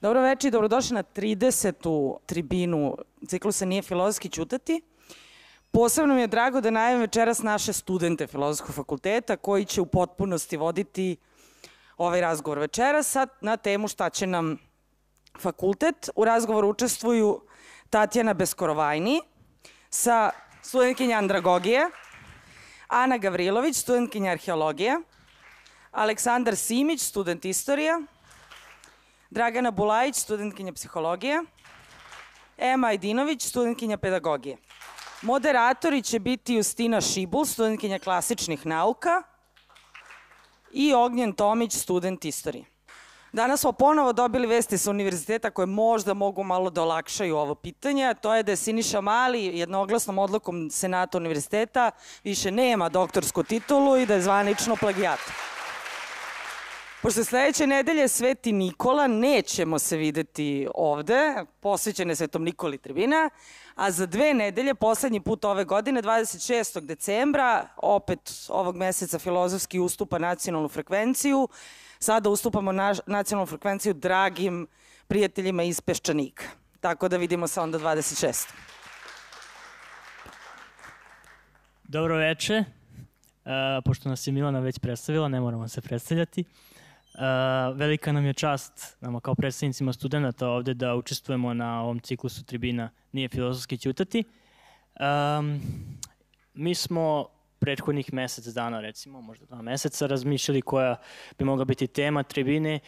Dobro večer i dobrodošli na 30. tribinu ciklusa Nije filozofski ćutati. Posebno mi je drago da najavim večeras naše studente Filozofskog fakulteta koji će u potpunosti voditi ovaj razgovor večeras na temu šta će nam fakultet. U razgovoru učestvuju Tatjana Beskorovajni sa studentkinja andragogije, Ana Gavrilović, studentkinja arheologije, Aleksandar Simić, student istorija, Dragana Bulajić, studentkinja psihologije, Ema Ajdinović, studentkinja pedagogije. Moderatori će biti Justina Šibul, studentkinja klasičnih nauka i Ognjen Tomić, student istorije. Danas smo ponovo dobili vesti sa univerziteta koje možda mogu malo da olakšaju ovo pitanje, a to je da je Siniša Mali jednoglasnom odlukom Senata univerziteta više nema doktorsku titulu i da je zvanično plagijator. Pošto sledeće nedelje Sveti Nikola, nećemo se videti ovde, posvećene Svetom Nikoli tribina, a za dve nedelje, poslednji put ove godine, 26. decembra, opet ovog meseca filozofski ustupa nacionalnu frekvenciju, sada ustupamo na, nacionalnu frekvenciju dragim prijateljima iz Peščanika. Tako da vidimo se onda 26. Dobro veče. Uh, pošto nas je Milana već predstavila, ne moramo se predstavljati. Velika nam je čast, nama kao predstavnicima studenta ovde da učestvujemo na ovom ciklusu tribina Nije filozofski ćutati. Um, mi smo prethodnih mesec dana, recimo, možda dva meseca, razmišljali koja bi mogla biti tema tribine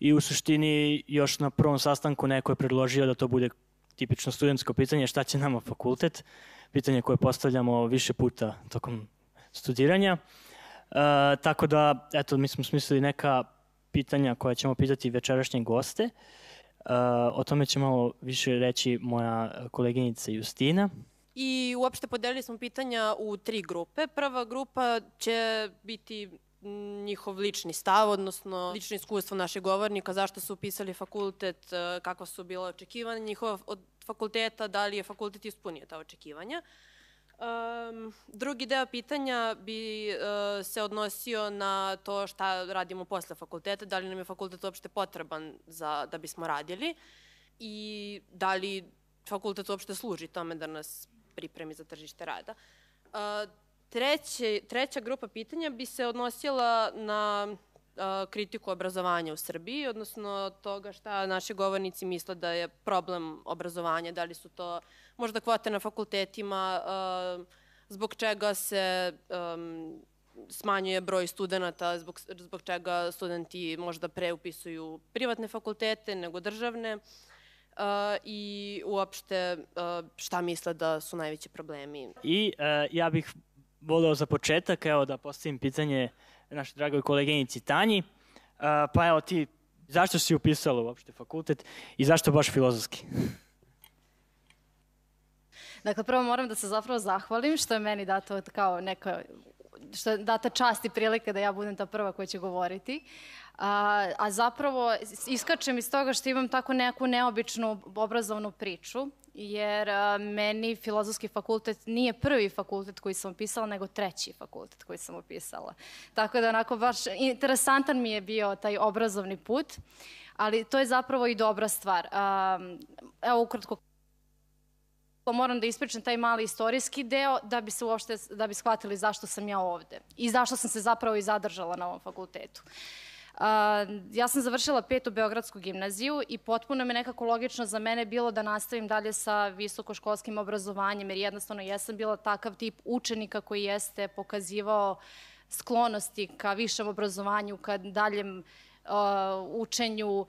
i u suštini još na prvom sastanku neko je predložio da to bude tipično studentsko pitanje šta će nama fakultet, pitanje koje postavljamo više puta tokom studiranja. Uh, tako da, eto, mi smo smislili neka pitanja koja ćemo pitati večerašnje goste. Uh, o tome će malo više reći moja koleginica Justina. I uopšte podelili smo pitanja u tri grupe. Prva grupa će biti njihov lični stav, odnosno lično iskustvo našeg govornika, zašto su upisali fakultet, uh, kakva su bila očekivanja njihova od fakulteta, da li je fakultet ispunio ta očekivanja. Uh, Um, drugi deo pitanja bi uh, se odnosio na to šta radimo posle fakulteta, da li nam je fakultet uopšte potreban za, da bismo radili i da li fakultet uopšte služi tome da nas pripremi za tržište rada. Uh, treće, treća grupa pitanja bi se odnosila na kritiku obrazovanja u Srbiji, odnosno toga šta naši govornici misle da je problem obrazovanja, da li su to možda kvote na fakultetima, zbog čega se smanjuje broj studenta, zbog, zbog čega studenti možda preupisuju privatne fakultete nego državne uh, i uopšte uh, šta misle da su najveći problemi. I uh, ja bih voleo za početak evo da postavim pitanje našoj dragoj koleginici Tanji. Pa evo ti, zašto si upisala uopšte fakultet i zašto baš filozofski? Dakle, prvo moram da se zapravo zahvalim što je meni dato kao neka što je data čast i prilika da ja budem ta prva koja će govoriti. A, a zapravo iskačem iz toga što imam tako neku neobičnu obrazovnu priču jer a, meni filozofski fakultet nije prvi fakultet koji sam upisala, nego treći fakultet koji sam upisala. Tako da onako baš interesantan mi je bio taj obrazovni put, ali to je zapravo i dobra stvar. A, evo ukratko moram da ispričam taj mali istorijski deo da bi se uopšte, da bi shvatili zašto sam ja ovde i zašto sam se zapravo i zadržala na ovom fakultetu. Uh, ja sam završila petu Beogradsku gimnaziju i potpuno me nekako logično za mene bilo da nastavim dalje sa visokoškolskim obrazovanjem, jer jednostavno jesam bila takav tip učenika koji jeste pokazivao sklonosti ka višem obrazovanju, ka daljem uh, učenju,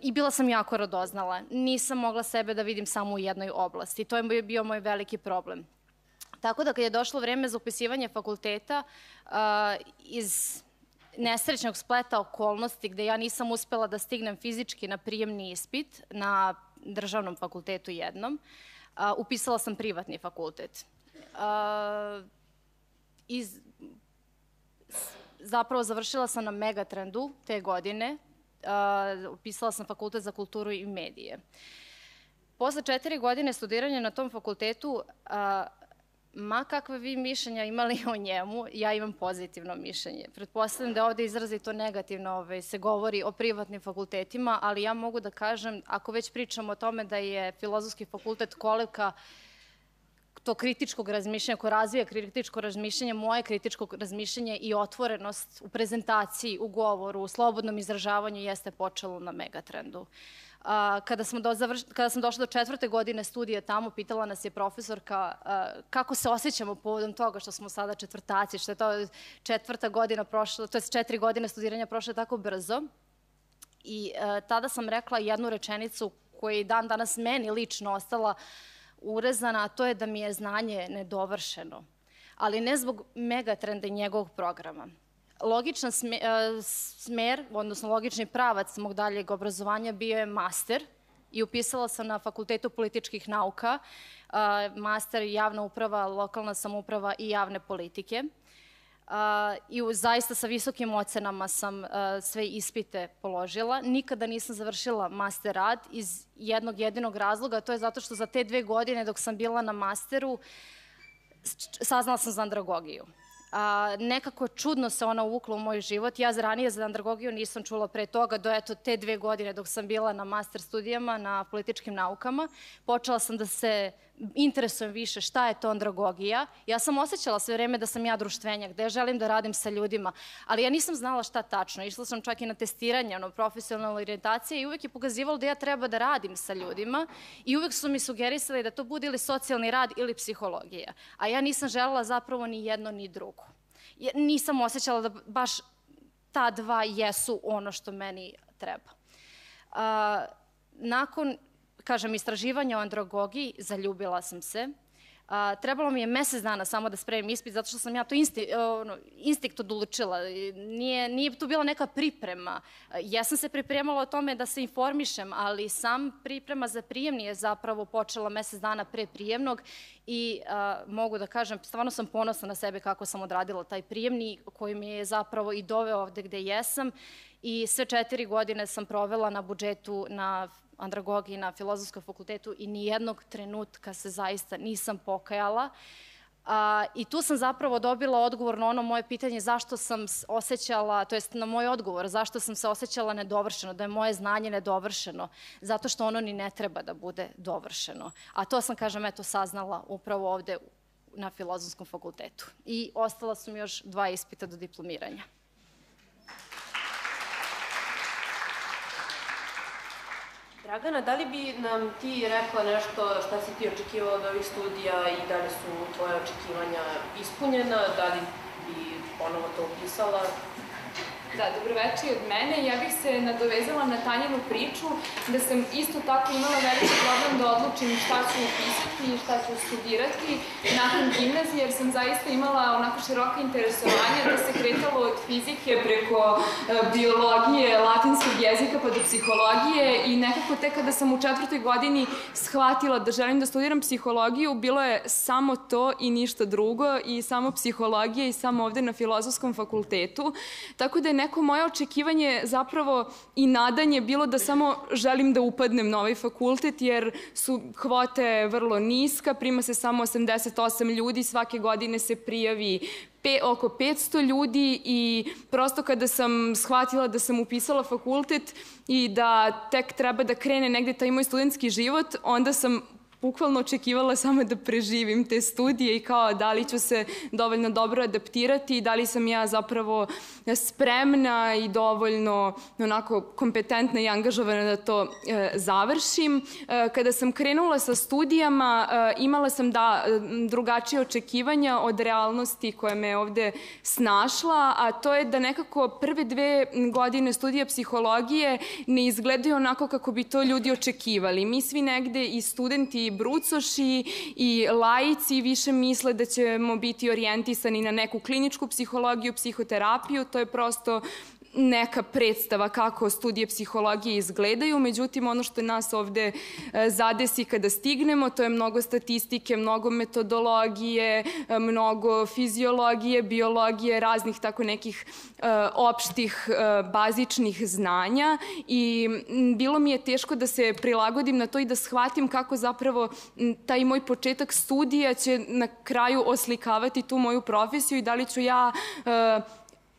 i bila sam jako radoznala. Nisam mogla sebe da vidim samo u jednoj oblasti. To je bio moj veliki problem. Tako da kad je došlo vreme za upisivanje fakulteta, uh, iz nesrećnog spleta okolnosti gde ja nisam uspela da stignem fizički na prijemni ispit na državnom fakultetu jednom, upisala sam privatni fakultet. Iz, zapravo završila sam na Megatrendu te godine, upisala sam fakultet za kulturu i medije. Posle četiri godine studiranja na tom fakultetu, ma kakve vi mišljenja imali o njemu, ja imam pozitivno mišljenje. Pretpostavljam da ovde izrazito negativno ovaj, se govori o privatnim fakultetima, ali ja mogu da kažem, ako već pričamo o tome da je filozofski fakultet kolevka to kritičkog razmišljanja, ko razvija kritičko razmišljanje, moje kritičko razmišljanje i otvorenost u prezentaciji, u govoru, u slobodnom izražavanju jeste počelo na megatrendu. A, kada, smo do, završ, kada sam došla do četvrte godine studije tamo, pitala nas je profesorka a, kako se osjećamo povodom toga što smo sada četvrtaci, što je to četvrta godina prošla, to je četiri godine studiranja prošle tako brzo. I a, tada sam rekla jednu rečenicu koja je dan danas meni lično ostala urezana, a to je da mi je znanje nedovršeno. Ali ne zbog megatrenda i njegovog programa logičan e, smer, odnosno logični pravac mog daljeg obrazovanja bio je master i upisala sam na Fakultetu političkih nauka, e, master javna uprava, lokalna samuprava i javne politike. Uh, I zaista sa visokim ocenama sam sve ispite položila. Nikada nisam završila master rad iz jednog jedinog razloga, to je zato što za te dve godine dok sam bila na masteru saznala sam za andragogiju a, nekako čudno se ona uvukla u moj život. Ja ranije za andragogiju nisam čula pre toga, do eto te dve godine dok sam bila na master studijama na političkim naukama. Počela sam da se interesujem više šta je to andragogija. Ja sam osjećala sve vreme da sam ja društvenjak, da ja želim da radim sa ljudima, ali ja nisam znala šta tačno. Išla sam čak i na testiranje, ono, profesionalne orijentacije i uvek je pokazivalo da ja treba da radim sa ljudima i uvek su mi sugerisali da to bude ili socijalni rad ili psihologija. A ja nisam želela zapravo ni jedno ni drugo. Nisam osjećala da baš ta dva jesu ono što meni treba. A, nakon kažem, istraživanja o androgogiji, zaljubila sam se. A, trebalo mi je mesec dana samo da spremim ispit, zato što sam ja to insti, ono, instinkt odlučila. Nije, nije tu bila neka priprema. Ja sam se pripremala o tome da se informišem, ali sam priprema za prijemni je zapravo počela mesec dana pre prijemnog i a, mogu da kažem, stvarno sam ponosna na sebe kako sam odradila taj prijemni koji mi je zapravo i doveo ovde gde jesam i sve četiri godine sam provela na budžetu na andragogiji na filozofskom fakultetu i nijednog trenutka se zaista nisam pokajala. A, I tu sam zapravo dobila odgovor na ono moje pitanje zašto sam osjećala, to jest na moj odgovor, zašto sam se osjećala nedovršeno, da je moje znanje nedovršeno, zato što ono ni ne treba da bude dovršeno. A to sam, kažem, eto, saznala upravo ovde na filozofskom fakultetu. I ostala su mi još dva ispita do diplomiranja. Dragana, da li bi nam ti rekla nešto šta si ti očekivala od ovih studija i da li su tvoje očekivanja ispunjena, da li bi ponovo to upisala? Da, dobroveče od mene. Ja bih se nadovezala na Tanjinu priču da sam isto tako imala veliki problem da odlučim šta ću upisati i šta ću studirati nakon gimnazije, jer sam zaista imala onako široka interesovanja da se kretalo od fizike preko e, biologije, latinskog jezika pa do psihologije i nekako tek kada sam u četvrtoj godini shvatila da želim da studiram psihologiju, bilo je samo to i ništa drugo i samo psihologija i samo ovde na filozofskom fakultetu. Tako da je neko moje očekivanje zapravo i nadanje bilo da samo želim da upadnem na ovaj fakultet jer su kvote vrlo niska, prima se samo 88 ljudi, svake godine se prijavi pe, oko 500 ljudi i prosto kada sam shvatila da sam upisala fakultet i da tek treba da krene negde taj moj studentski život, onda sam bukvalno očekivala samo da preživim te studije i kao da li ću se dovoljno dobro adaptirati i da li sam ja zapravo spremna i dovoljno onako kompetentna i angažovana da to e, završim. E, kada sam krenula sa studijama e, imala sam da drugačije očekivanja od realnosti koja me ovde snašla, a to je da nekako prve dve godine studija psihologije ne izgledaju onako kako bi to ljudi očekivali. Mi svi negde i studenti brucoši i laici više misle da ćemo biti orijentisani na neku kliničku psihologiju, psihoterapiju, to je prosto neka predstava kako studije psihologije izgledaju, međutim ono što nas ovde e, zadesi kada stignemo, to je mnogo statistike, mnogo metodologije, e, mnogo fiziologije, biologije, raznih tako nekih e, opštih, bazičnih znanja i bilo mi je teško da se prilagodim na to i da shvatim kako zapravo taj moj početak studija će na kraju oslikavati tu moju profesiju i da li ću ja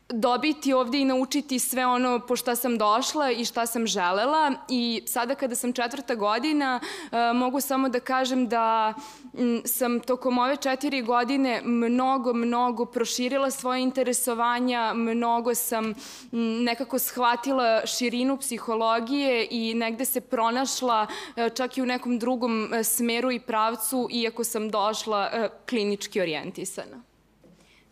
dobiti ovde i naučiti sve ono po šta sam došla i šta sam želela i sada kada sam četvrta godina uh, mogu samo da kažem da sam tokom ove četiri godine mnogo, mnogo proširila svoje interesovanja, mnogo sam nekako shvatila širinu psihologije i negde se pronašla uh, čak i u nekom drugom uh, smeru i pravcu iako sam došla klinički orijentisana.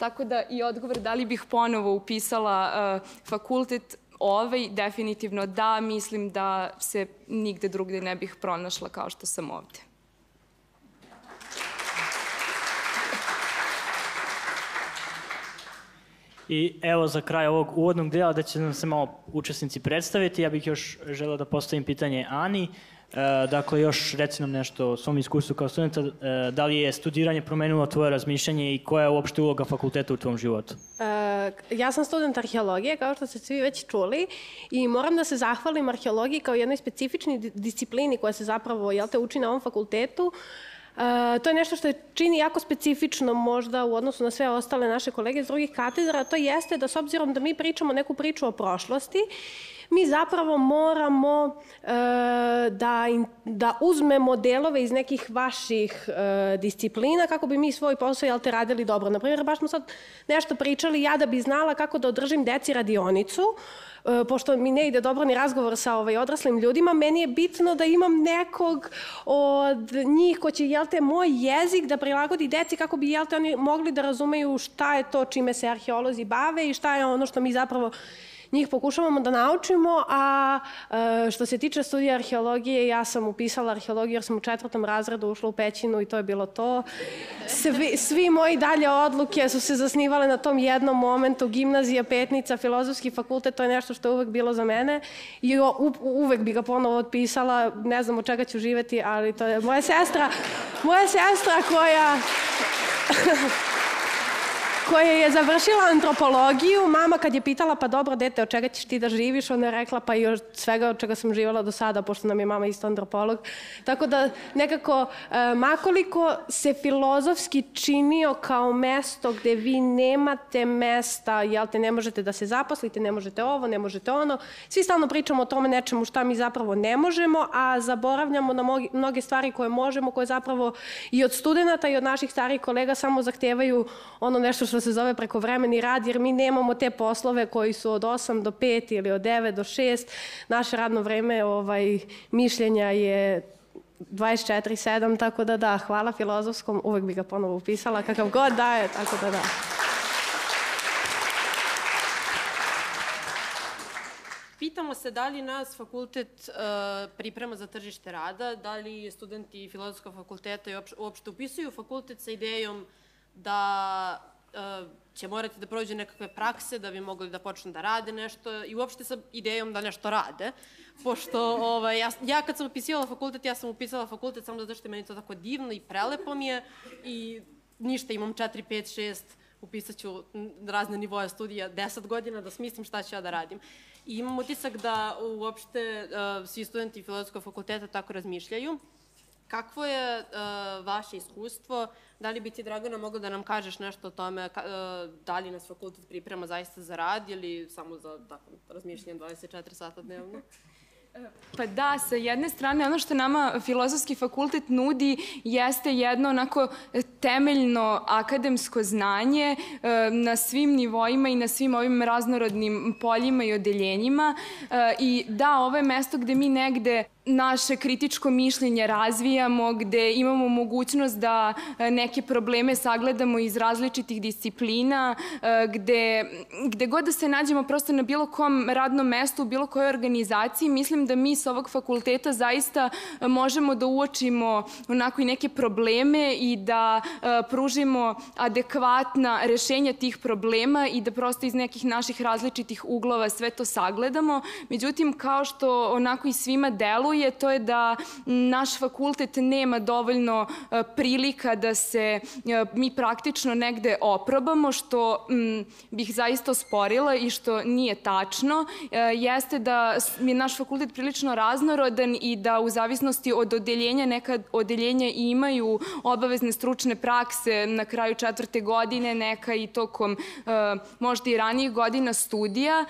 Tako da i odgovor da li bih ponovo upisala uh, fakultet ovaj, definitivno da, mislim da se nigde drugde ne bih pronašla kao što sam ovde. I evo za kraj ovog uvodnog dela da će nam se malo učesnici predstaviti. Ja bih još želeo da postavim pitanje Ani. Uh, E, dakle, još reci nam nešto o svom iskustvu kao studenta. E, da li je studiranje promenilo tvoje razmišljanje i koja je uopšte uloga fakulteta u tvom životu? E, ja sam student arheologije, kao što ste svi već čuli, i moram da se zahvalim arheologiji kao jednoj specifičnoj disciplini koja se zapravo jel te, uči na ovom fakultetu. E, to je nešto što je čini jako specifično možda u odnosu na sve ostale naše kolege iz drugih katedra, to jeste da s obzirom da mi pričamo neku priču o prošlosti, mi zapravo moramo e, da, in, da uzmemo delove iz nekih vaših e, disciplina kako bi mi svoj posao jel te radili dobro. Naprimjer, baš smo sad nešto pričali, ja da bi znala kako da održim deci radionicu, e, pošto mi ne ide dobro ni razgovor sa ovaj, odraslim ljudima, meni je bitno da imam nekog od njih ko će, jel te, moj jezik da prilagodi deci kako bi, jel te, oni mogli da razumeju šta je to čime se arheolozi bave i šta je ono što mi zapravo njih pokušavamo da naučimo, a e, što se tiče studija arheologije, ja sam upisala arheologiju jer sam u četvrtom razredu ušla u pećinu i to je bilo to. Svi, svi moji dalje odluke su se zasnivale na tom jednom momentu, gimnazija, petnica, filozofski fakultet, to je nešto što je uvek bilo za mene. I u, uvek bi ga ponovo otpisala, ne znam od čega ću živeti, ali to je moja sestra, moja sestra koja koja je završila antropologiju. Mama kad je pitala, pa dobro, dete, od čega ćeš ti da živiš? Ona je rekla, pa i od svega od čega sam živala do sada, pošto nam je mama isto antropolog. Tako da nekako, e, makoliko se filozofski činio kao mesto gde vi nemate mesta, jel te, ne možete da se zaposlite, ne možete ovo, ne možete ono. Svi stalno pričamo o tome nečemu šta mi zapravo ne možemo, a zaboravljamo na mnoge stvari koje možemo, koje zapravo i od studenta i od naših starih kolega samo zahtevaju ono nešto što se zove prekovremeni rad, jer mi nemamo te poslove koji su od 8 do 5 ili od 9 do 6. Naše radno vreme ovaj, mišljenja je 24-7, tako da da, hvala filozofskom, uvek bi ga ponovo upisala, kakav god daje, tako da da. Pitamo se da li nas fakultet uh, priprema za tržište rada, da li studenti filozofskog fakulteta i uopšte upisuju fakultet sa idejom da će morati da prođe nekakve prakse da bi mogli da počnu da rade nešto i uopšte sa idejom da nešto rade. Pošto ovaj, ja, ja kad sam upisivala fakultet, ja sam upisala fakultet samo zato što je meni to tako divno i prelepo mi je i ništa, imam 4, 5, 6, upisat ću razne nivoje studija 10 godina da smislim šta ću ja da radim. I imam utisak da uopšte uh, svi studenti filozofskog fakulteta tako razmišljaju. Kakvo je uh, vaše iskustvo? Da li bi ti, Dragana, mogla da nam kažeš nešto o tome ka, uh, da li nas fakultet priprema zaista za rad ili samo za tako, razmišljanje 24 sata dnevno? Pa da, sa jedne strane ono što nama filozofski fakultet nudi jeste jedno onako temeljno akademsko znanje e, na svim nivoima i na svim ovim raznorodnim poljima i odeljenjima. E, i da, ovo je mesto gde mi negde naše kritičko mišljenje razvijamo, gde imamo mogućnost da e, neke probleme sagledamo iz različitih disciplina, gde, gde god da se nađemo prosto na bilo kom radnom mestu, u bilo kojoj organizaciji, mislim da mi s ovog fakulteta zaista možemo da uočimo onako i neke probleme i da pružimo adekvatna rešenja tih problema i da prosto iz nekih naših različitih uglova sve to sagledamo. Međutim, kao što onako i svima deluje, to je da naš fakultet nema dovoljno prilika da se mi praktično negde oprobamo, što bih zaista osporila i što nije tačno, jeste da je naš fakultet prilično raznorodan i da u zavisnosti od odeljenja neka odeljenja imaju obavezne stručne prakse na kraju četvrte godine, neka i tokom možda i ranijih godina studija.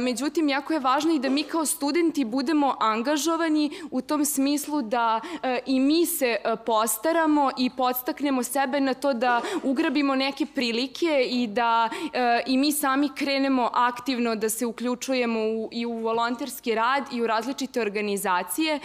Međutim, jako je važno i da mi kao studenti budemo angažovani u tom smislu da i mi se postaramo i podstaknemo sebe na to da ugrabimo neke prilike i da i mi sami krenemo aktivno da se uključujemo i u volonterski rad i u različite organizacije.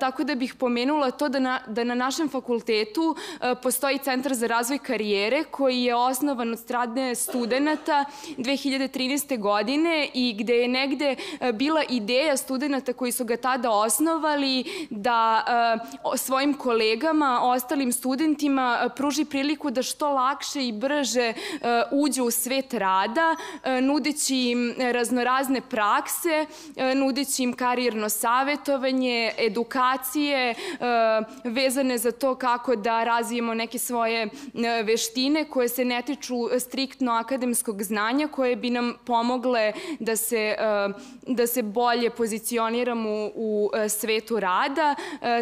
Tako da bih pomenula to da na, da na našem fakultetu postoji Centar za razvoj karijere koji je osnovan od strane studenta 2013. godine i gde je negde bila ideja studenta koji su ga tada osnovali da svojim kolegama, ostalim studentima pruži priliku da što lakše i brže uđu u svet rada, nudeći im raznorazne prakse, nudeći im karijerno savetovanje, edukacije vezane za to kako da razvijemo neke svoje veštine koje se ne tiču striktno akademskog znanja, koje bi nam pomogle da se, da se bolje pozicioniramo u svetu rada,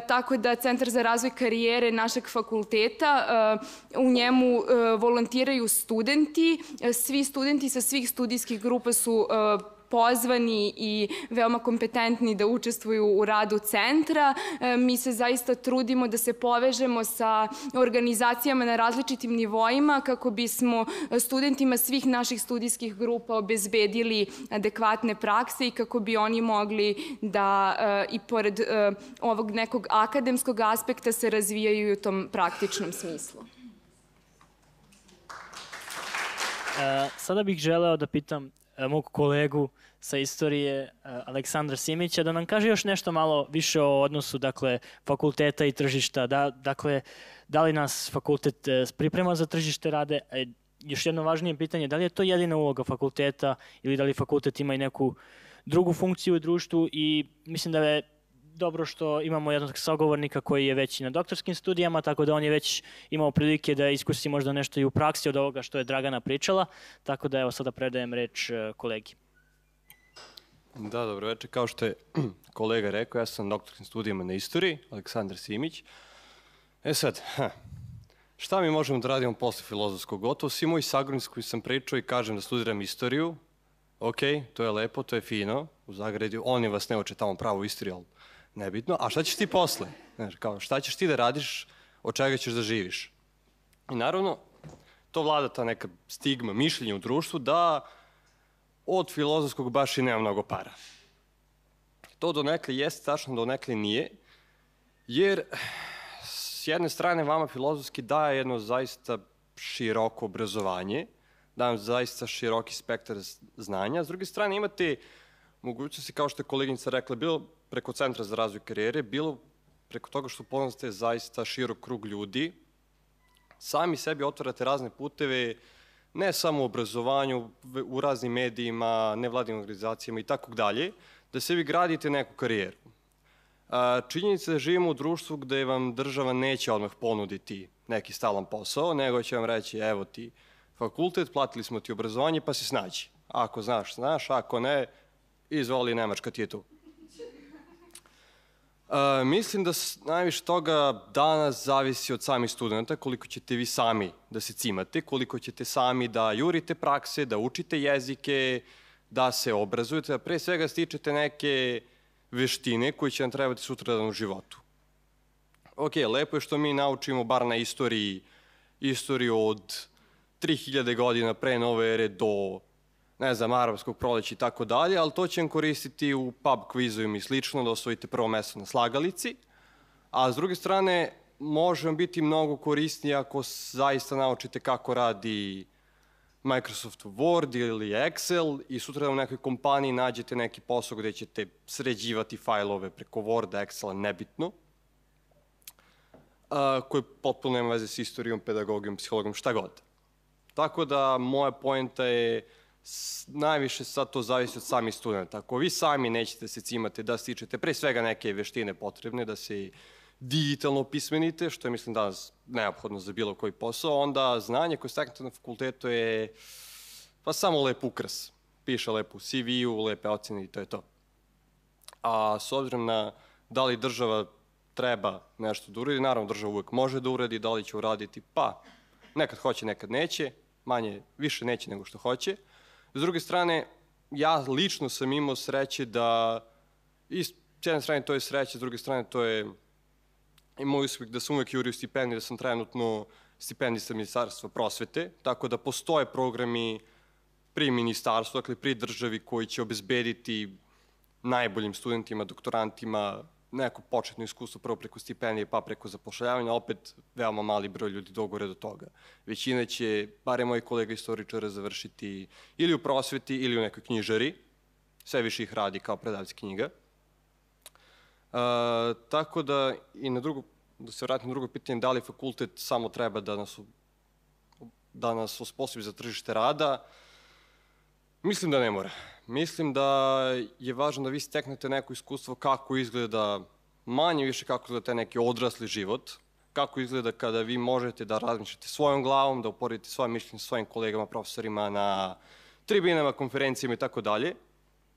tako da Centar za razvoj karijere našeg fakulteta, u njemu volontiraju studenti, svi studenti sa svih studijskih grupa su pozvani i veoma kompetentni da učestvuju u radu centra. Mi se zaista trudimo da se povežemo sa organizacijama na različitim nivoima kako bismo studentima svih naših studijskih grupa obezbedili adekvatne prakse i kako bi oni mogli da i pored ovog nekog akademskog aspekta se razvijaju u tom praktičnom smislu. E, sada bih želeo da pitam e, mog kolegu sa istorije e, Aleksandra Simića da nam kaže još nešto malo više o odnosu dakle fakulteta i tržišta. Da dakle da li nas fakultet e, priprema za tržište rade e, još jedno važnije pitanje da li je to jedina uloga fakulteta ili da li fakultet ima i neku drugu funkciju u društvu? I mislim da je dobro što imamo jednog sagovornika koji je već i na doktorskim studijama, tako da on je već imao prilike da iskusi možda nešto i u praksi od ovoga što je Dragana pričala, tako da evo sada predajem reč kolegi. Da, dobro večer. Kao što je kolega rekao, ja sam na doktorskim studijama na istoriji, Aleksandar Simić. E sad, ha, šta mi možemo da radimo posle filozofskog gotovo? Svi moji sagovornici koji sam pričao i kažem da studiram istoriju, ok, to je lepo, to je fino, u Zagredu, oni vas ne uče tamo pravo istoriju, ali nebitno. A šta ćeš ti posle? Znaš, kao, šta ćeš ti da radiš, od čega ćeš da živiš? I naravno, to vlada ta neka stigma, mišljenja u društvu da od filozofskog baš i nema mnogo para. To donekle jeste tačno, donekle nije, jer s jedne strane vama filozofski daje jedno zaista široko obrazovanje, da vam zaista široki spektar znanja, s druge strane imate mogućnosti, kao što je koleginica rekla, bilo preko Centra za razvoj karijere, bilo preko toga što poznate zaista širok krug ljudi, sami sebi otvarate razne puteve, ne samo u obrazovanju, u raznim medijima, nevladinim organizacijama i tako dalje, da se vi gradite neku karijeru. Činjenica da živimo u društvu gde vam država neće odmah ponuditi neki stalan posao, nego će vam reći evo ti fakultet, platili smo ti obrazovanje pa se snađi. Ako znaš, znaš, ako ne, izvoli Nemačka ti je tu. Uh, mislim da najviše toga danas zavisi od samih studenta, koliko ćete vi sami da se cimate, koliko ćete sami da jurite prakse, da učite jezike, da se obrazujete, da pre svega stičete neke veštine koje će nam trebati sutradan u životu. Ok, lepo je što mi naučimo bar na istoriji, istoriju od 3000 godina pre nove ere do ne znam, arapskog proleća i tako dalje, ali to će vam koristiti u pub kvizovima i slično, da osvojite prvo mesto na slagalici. A s druge strane, može vam biti mnogo korisnije ako zaista naučite kako radi Microsoft Word ili Excel i sutra u nekoj kompaniji nađete neki posao gde ćete sređivati fajlove preko Worda, Excela, nebitno. a, koji potpuno nema veze s istorijom, pedagogijom, psihologom, šta god. Tako da moja pojenta je najviše sad to zavisi od samih studenta. Ako vi sami nećete se cimati da stičete pre svega neke veštine potrebne, da se digitalno pismenite, što je mislim danas neophodno za bilo koji posao, onda znanje koje steknete na fakultetu je pa samo lep ukras. Piše lepo u CV-u, lepe ocene i to je to. A s obzirom na da li država treba nešto da uradi, naravno država uvek može da uradi, da li će uraditi, pa nekad hoće, nekad neće, manje, više neće nego što hoće. S druge strane, ja lično sam imao sreće da, i s jedne strane to je sreće, s druge strane to je imao uspeh da sam uvek jurio stipendije, da sam trenutno stipendista Ministarstva prosvete, tako da postoje programi pri ministarstvu, dakle pri državi koji će obezbediti najboljim studentima, doktorantima neko početno iskustvo prvo preko stipendije pa preko zapošljavanja, opet veoma mali broj ljudi dogore do toga. Većina će, bare moji kolega istoričara, završiti ili u prosveti ili u nekoj knjižari, sve više ih radi kao predavci knjiga. Uh, tako da, i na drugo, da se vratim na drugo pitanje, da li fakultet samo treba da nas, da nas osposobi za tržište rada, mislim da ne mora. Mislim da je važno da vi steknete neko iskustvo kako izgleda manje više kako izgleda taj neki odrasli život, kako izgleda kada vi možete da razmišljate svojom glavom, da uporedite svoje mišljenje sa svojim kolegama, profesorima na tribinama, konferencijama i tako dalje,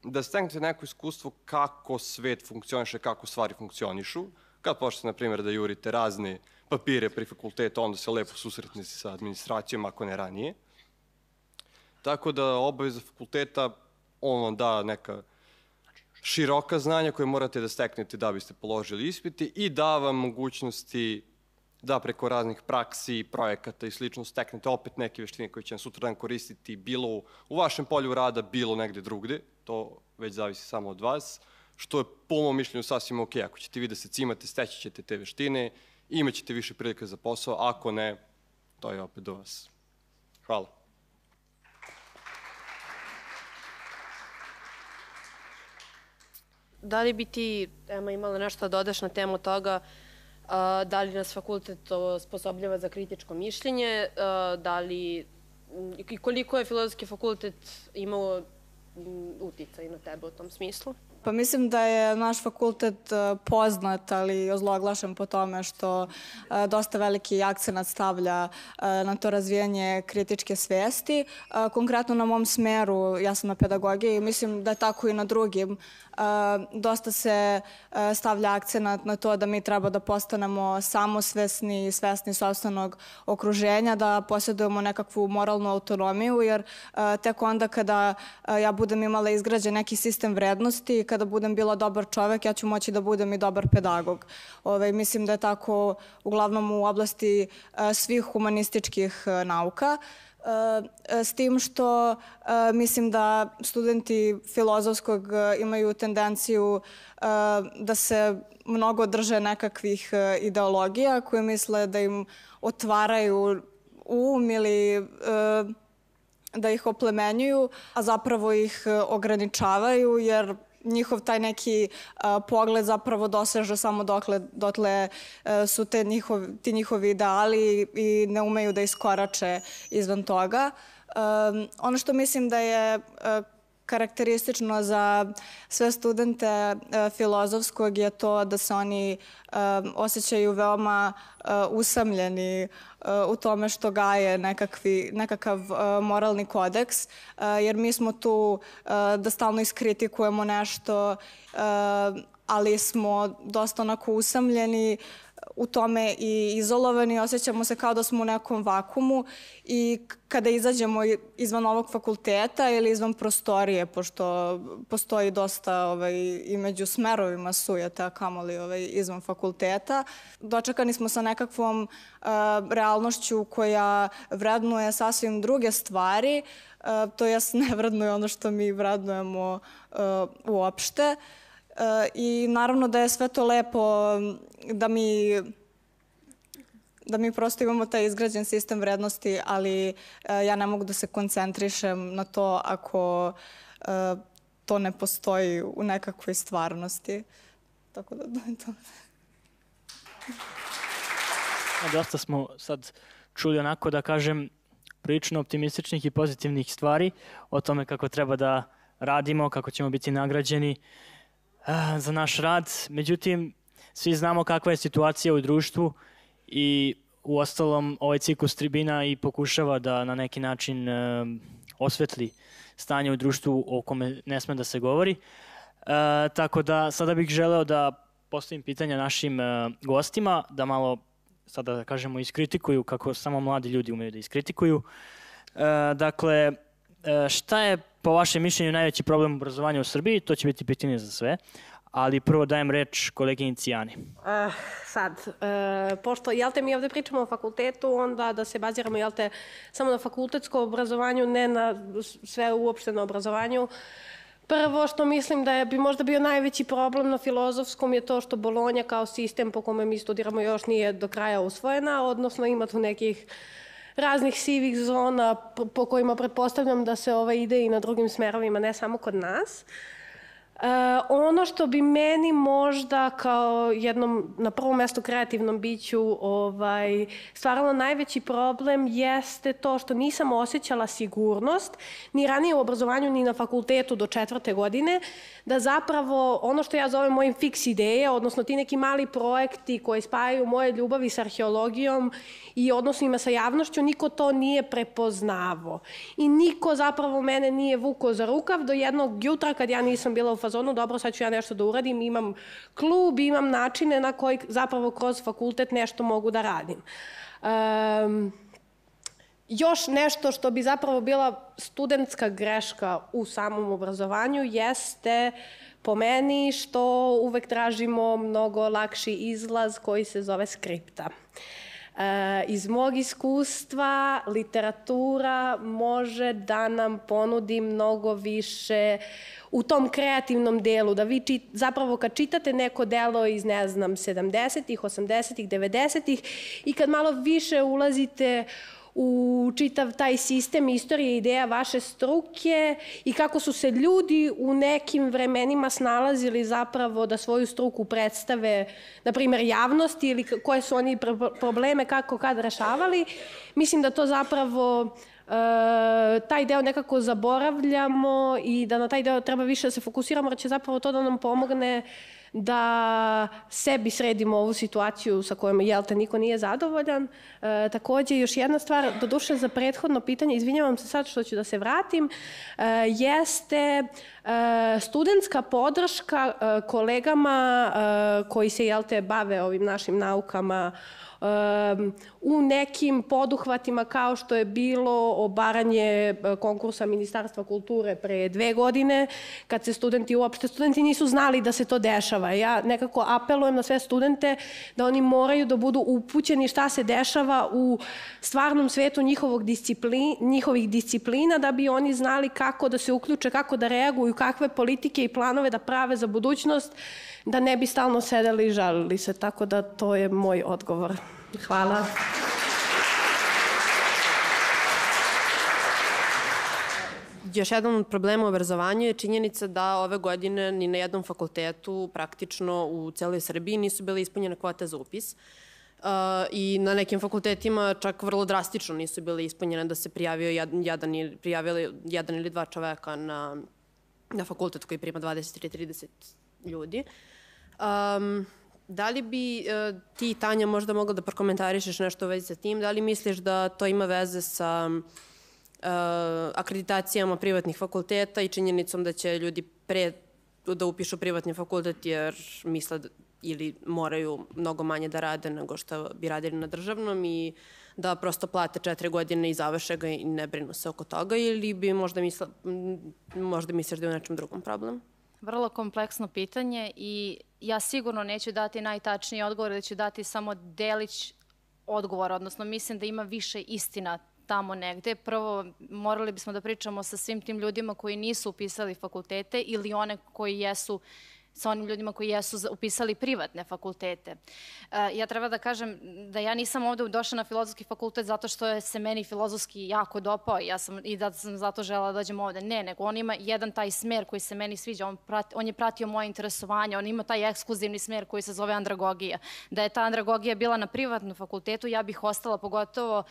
da steknete neko iskustvo kako svet funkcioniše, kako stvari funkcionišu. Kad počnete, na primjer, da jurite razne papire pri fakultetu, onda se lepo susretnete sa administracijom, ako ne ranije. Tako da obaveza fakulteta, on vam da neka široka znanja koje morate da steknete da biste položili ispiti i da vam mogućnosti da preko raznih praksi, projekata i slično steknete opet neke veštine koje će vam sutra dan koristiti bilo u vašem polju rada, bilo negde drugde to već zavisi samo od vas, što je po mom mišljenju sasvim ok. Ako ćete vi da se cimate, steći ćete te veštine, imaćete više prilike za posao, ako ne, to je opet do vas. Hvala. Da li bi ti, Ema, imala nešto da dodaš na temu toga, a, da li nas fakultet osposobljava za kritičko mišljenje, a, da li i koliko je filozofski fakultet imao uticaj na tebe u tom smislu? Pa mislim da je naš fakultet poznat, ali ozloglašen po tome što dosta veliki akcenat stavlja na to razvijanje kritičke svesti. Konkretno na mom smeru, ja sam na pedagogiji, mislim da je tako i na drugim dosta se stavlja akcenat na to da mi treba da postanemo samosvesni i svesni sobstvenog okruženja, da posjedujemo nekakvu moralnu autonomiju, jer tek onda kada ja budem imala izgrađen neki sistem vrednosti i kada budem bila dobar čovek, ja ću moći da budem i dobar pedagog. Ove, ovaj, mislim da je tako uglavnom u oblasti svih humanističkih nauka. E, s tim što e, mislim da studenti filozofskog imaju tendenciju da se mnogo drže nekakvih ideologija koje misle da im otvaraju um ili da ih oplemenjuju, a zapravo ih ograničavaju jer njihov taj neki uh, pogled zapravo doseže samo dokle, dotle uh, su te njihov, ti njihovi ideali i ne umeju da iskorače izvan toga. Um, ono što mislim da je uh, karakteristično za sve studente e, filozofskog je to da se oni e, osjećaju veoma e, usamljeni u tome što gaje nekakvi, nekakav moralni kodeks, jer mi smo tu da stalno iskritikujemo nešto, ali smo dosta onako usamljeni, u tome i izolovani, osjećamo se kao da smo u nekom vakumu i kada izađemo izvan ovog fakulteta ili izvan prostorije, pošto postoji dosta ovaj, i među smerovima sujeta, kamoli ovaj, izvan fakulteta, dočekani smo sa nekakvom uh, realnošću koja vrednuje sasvim druge stvari, uh, to jest ne vrednuje ono što mi vrednujemo uh, uopšte. Uh, I naravno da je sve to lepo da mi da mi prosto imamo taj izgrađen sistem vrednosti, ali ja ne mogu da se koncentrišem na to ako to ne postoji u nekakvoj stvarnosti. Tako da, to dosta smo sad čuli onako da kažem prilično optimističnih i pozitivnih stvari o tome kako treba da radimo, kako ćemo biti nagrađeni za naš rad. Međutim, svi znamo kakva je situacija u društvu i u ostalom ovaj ciklus tribina i pokušava da na neki način osvetli stanje u društvu o kome ne sme da se govori. E, tako da sada bih želeo da postavim pitanja našim e, gostima, da malo sada da kažemo iskritikuju kako samo mladi ljudi umeju da iskritikuju. E, dakle, e, šta je po vašem mišljenju najveći problem obrazovanja u Srbiji? To će biti pitanje za sve. Ali prvo dajem reč koleginici Jani. Uh, sad, uh, pošto, jel te, mi ovde pričamo o fakultetu, onda da se baziramo, jel te, samo na fakultetsko obrazovanju, ne na sve uopšteno obrazovanju. Prvo što mislim da je, bi možda bio najveći problem na filozofskom je to što Bolonja kao sistem po kome mi studiramo još nije do kraja usvojena, odnosno ima tu nekih raznih sivih zona po kojima pretpostavljam da se ova ide i na drugim smerovima, ne samo kod nas. Uh, Uh, ono što bi meni možda kao jednom, na prvom mestu kreativnom biću, ovaj, stvaralo najveći problem jeste to što nisam osjećala sigurnost ni ranije u obrazovanju ni na fakultetu do četvrte godine, da zapravo ono što ja zovem mojim fiks ideje, odnosno ti neki mali projekti koji spajaju moje ljubavi sa arheologijom i odnosima sa javnošću, niko to nije prepoznavo. I niko zapravo mene nije vuko za rukav do jednog jutra kad ja nisam bila u fazonu, dobro, sad ću ja nešto da uradim, imam klub, imam načine na koji zapravo kroz fakultet nešto mogu da radim. Um, još nešto što bi zapravo bila studentska greška u samom obrazovanju jeste po meni što uvek tražimo mnogo lakši izlaz koji se zove skripta. E, iz mog iskustva literatura može da nam ponudi mnogo više u tom kreativnom delu, da vi čit, zapravo kad čitate neko delo iz, ne znam, 70-ih, 80-ih, 90-ih i kad malo više ulazite u čitav taj sistem istorije ideja vaše struke i kako su se ljudi u nekim vremenima snalazili zapravo da svoju struku predstave, na primjer, javnosti ili koje su oni probleme kako kad rešavali. Mislim da to zapravo e, taj deo nekako zaboravljamo i da na taj deo treba više da se fokusiramo, jer će zapravo to da nam pomogne uh, da sebi sredimo ovu situaciju sa kojom, jel te, niko nije zadovoljan. E, takođe, još jedna stvar, do duše za prethodno pitanje, izvinjavam se sad što ću da se vratim, e, jeste e, studentska podrška e, kolegama e, koji se, jel te, bave ovim našim naukama u nekim poduhvatima kao što je bilo obaranje e, konkursa Ministarstva kulture pre dve godine, kad se studenti, uopšte studenti nisu znali da se to dešava. Ja nekako apelujem na sve studente da oni moraju da budu upućeni šta se dešava u stvarnom svetu njihovog disciplin, njihovih disciplina, da bi oni znali kako da se uključe, kako da reaguju, kakve politike i planove da prave za budućnost, da ne bi stalno sedeli i žalili se. Tako da to je moj odgovor. Hvala. Još jedan od problema u obrazovanju je činjenica da ove godine ni na jednom fakultetu praktično u celoj Srbiji nisu bile ispunjene kvote za upis. Uh, I na nekim fakultetima čak vrlo drastično nisu bile ispunjene da se prijavio jedan, jedan, ili, prijavili jedan ili dva čoveka na, na fakultet koji prima 20 ili 30 ljudi. Um, Da li bi uh, ti, Tanja, možda mogla da prokomentarišeš nešto u vezi sa tim? Da li misliš da to ima veze sa uh, akreditacijama privatnih fakulteta i činjenicom da će ljudi pre da upišu privatni fakultet jer misle da, ili moraju mnogo manje da rade nego što bi radili na državnom i da prosto plate četiri godine i završe ga i ne brinu se oko toga ili bi možda, misla, možda misliš da je u nečem drugom problem? Vrlo kompleksno pitanje i ja sigurno neću dati najtačniji odgovor, da ću dati samo delić odgovora, odnosno mislim da ima više istina tamo negde. Prvo, morali bismo da pričamo sa svim tim ljudima koji nisu upisali fakultete ili one koji jesu sa onim ljudima koji jesu upisali privatne fakultete. E, ja treba da kažem da ja nisam ovde došla na filozofski fakultet zato što je se meni filozofski jako dopao ja sam, i da sam zato žela da dođem ovde. Ne, nego on ima jedan taj smer koji se meni sviđa, on, prati, on je pratio moje interesovanje, on ima taj ekskluzivni smer koji se zove andragogija. Da je ta andragogija bila na privatnom fakultetu, ja bih ostala pogotovo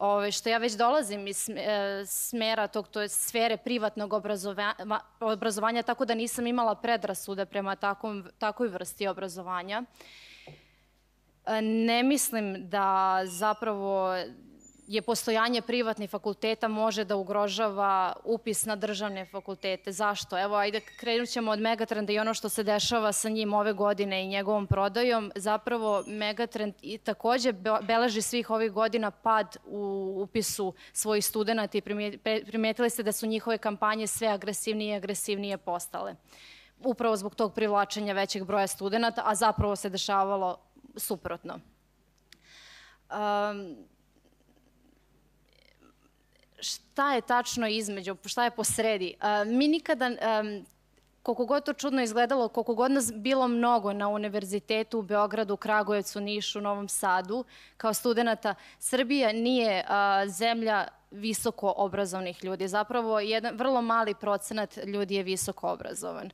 ove, što ja već dolazim iz e, smera tog, to je sfere privatnog obrazovanja, obrazovanja, tako da nisam imala predrasude prema takom, takoj vrsti obrazovanja. E, ne mislim da zapravo je postojanje privatnih fakulteta može da ugrožava upis na državne fakultete. Zašto? Evo, ajde krenut ćemo od Megatrenda i ono što se dešava sa njim ove godine i njegovom prodajom. Zapravo, Megatrend i takođe beleži svih ovih godina pad u upisu svojih studenta i primetili ste da su njihove kampanje sve agresivnije i agresivnije postale. Upravo zbog tog privlačenja većeg broja studenta, a zapravo se dešavalo suprotno. Um, šta je tačno između, šta je posredi. Mi nikada, koliko god to čudno izgledalo, koliko god nas bilo mnogo na univerzitetu u Beogradu, Kragujevcu, Nišu, Novom Sadu, kao studenta, Srbija nije zemlja visoko obrazovnih ljudi. Zapravo, jedan vrlo mali procenat ljudi je visoko obrazovan.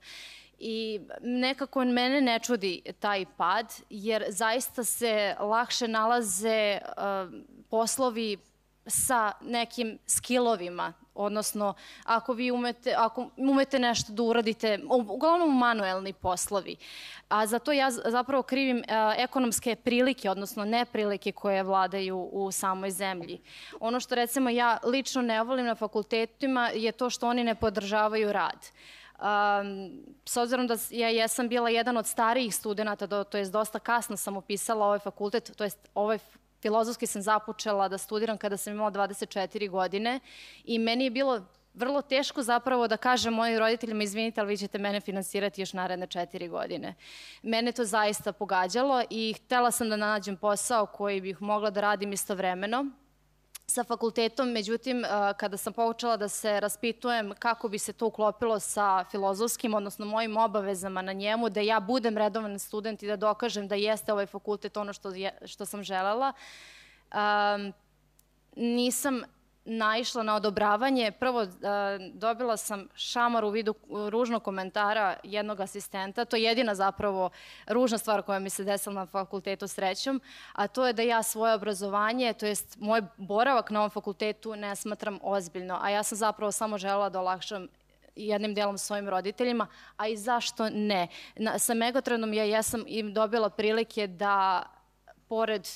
I nekako mene ne čudi taj pad, jer zaista se lakše nalaze uh, poslovi sa nekim skillovima, odnosno ako vi umete, ako umete nešto da uradite, uglavnom manuelni poslovi. A za to ja zapravo krivim a, ekonomske prilike, odnosno neprilike koje vladaju u samoj zemlji. Ono što recimo ja lično ne volim na fakultetima je to što oni ne podržavaju rad. Um, s obzirom da ja jesam bila jedan od starijih studenta, to jest dosta kasno sam upisala ovaj fakultet, to jest ovaj filozofski sam započela da studiram kada sam imala 24 godine i meni je bilo vrlo teško zapravo da kažem mojim roditeljima, izvinite, ali vi ćete mene finansirati još naredne četiri godine. Mene to zaista pogađalo i htela sam da nađem posao koji bih mogla da radim istovremeno sa fakultetom, međutim, kada sam počela da se raspitujem kako bi se to uklopilo sa filozofskim, odnosno mojim obavezama na njemu, da ja budem redovan student i da dokažem da jeste ovaj fakultet ono što, je, što sam želela, um, nisam naišla na odobravanje. Prvo, uh, dobila sam šamar u vidu ružnog komentara jednog asistenta. To je jedina zapravo ružna stvar koja mi se desila na fakultetu srećom, a to je da ja svoje obrazovanje, to jest moj boravak na ovom fakultetu ne smatram ozbiljno, a ja sam zapravo samo želela da olakšam jednim delom svojim roditeljima, a i zašto ne. Na, sa Megotrenom ja jesam im dobila prilike da pored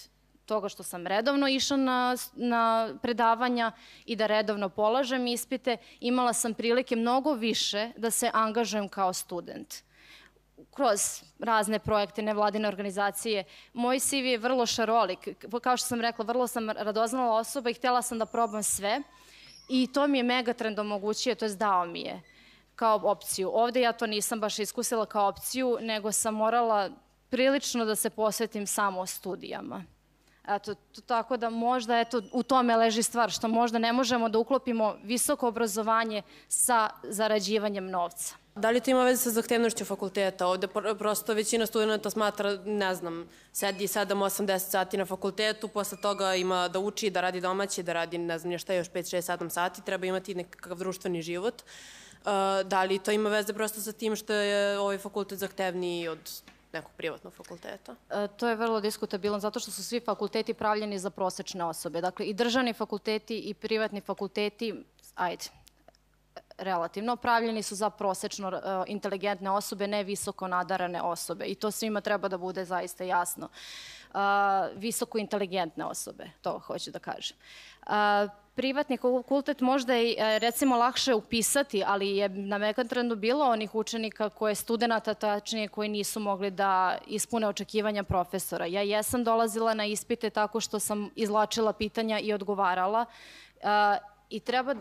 toga što sam redovno išla na, na predavanja i da redovno polažem ispite, imala sam prilike mnogo više da se angažujem kao student kroz razne projekte, nevladine organizacije. Moj CV je vrlo šarolik. Kao što sam rekla, vrlo sam radoznala osoba i htela sam da probam sve. I to mi je Megatrend omogućio, to je dao mi je kao opciju. Ovde ja to nisam baš iskusila kao opciju, nego sam morala prilično da se posvetim samo studijama. Eto, to, tako da možda eto, u tome leži stvar, što možda ne možemo da uklopimo visoko obrazovanje sa zarađivanjem novca. Da li to ima veze sa zahtevnošću fakulteta? Ovde prosto većina studenta smatra, ne znam, sedi 7, 8, 10 sati na fakultetu, posle toga ima da uči, da radi domaće, da radi ne znam šta još 5, 6, 7 sati, treba imati nekakav društveni život. Uh, da li to ima veze prosto sa tim što je ovaj fakultet zahtevniji od nekog privatnog fakulteta? E, to je vrlo diskutabilno zato što su svi fakulteti pravljeni za prosečne osobe. Dakle, i državni fakulteti i privatni fakulteti, ajde, relativno pravljeni su za prosečno uh, inteligentne osobe, ne visoko nadarane osobe. I to svima treba da bude zaista jasno. Uh, visoko inteligentne osobe, to hoću da kažem. Uh, privatni fakultet možda je recimo lakše upisati, ali je na Megantrendu bilo onih učenika koje studenta tačnije koji nisu mogli da ispune očekivanja profesora. Ja jesam dolazila na ispite tako što sam izlačila pitanja i odgovarala uh, i treba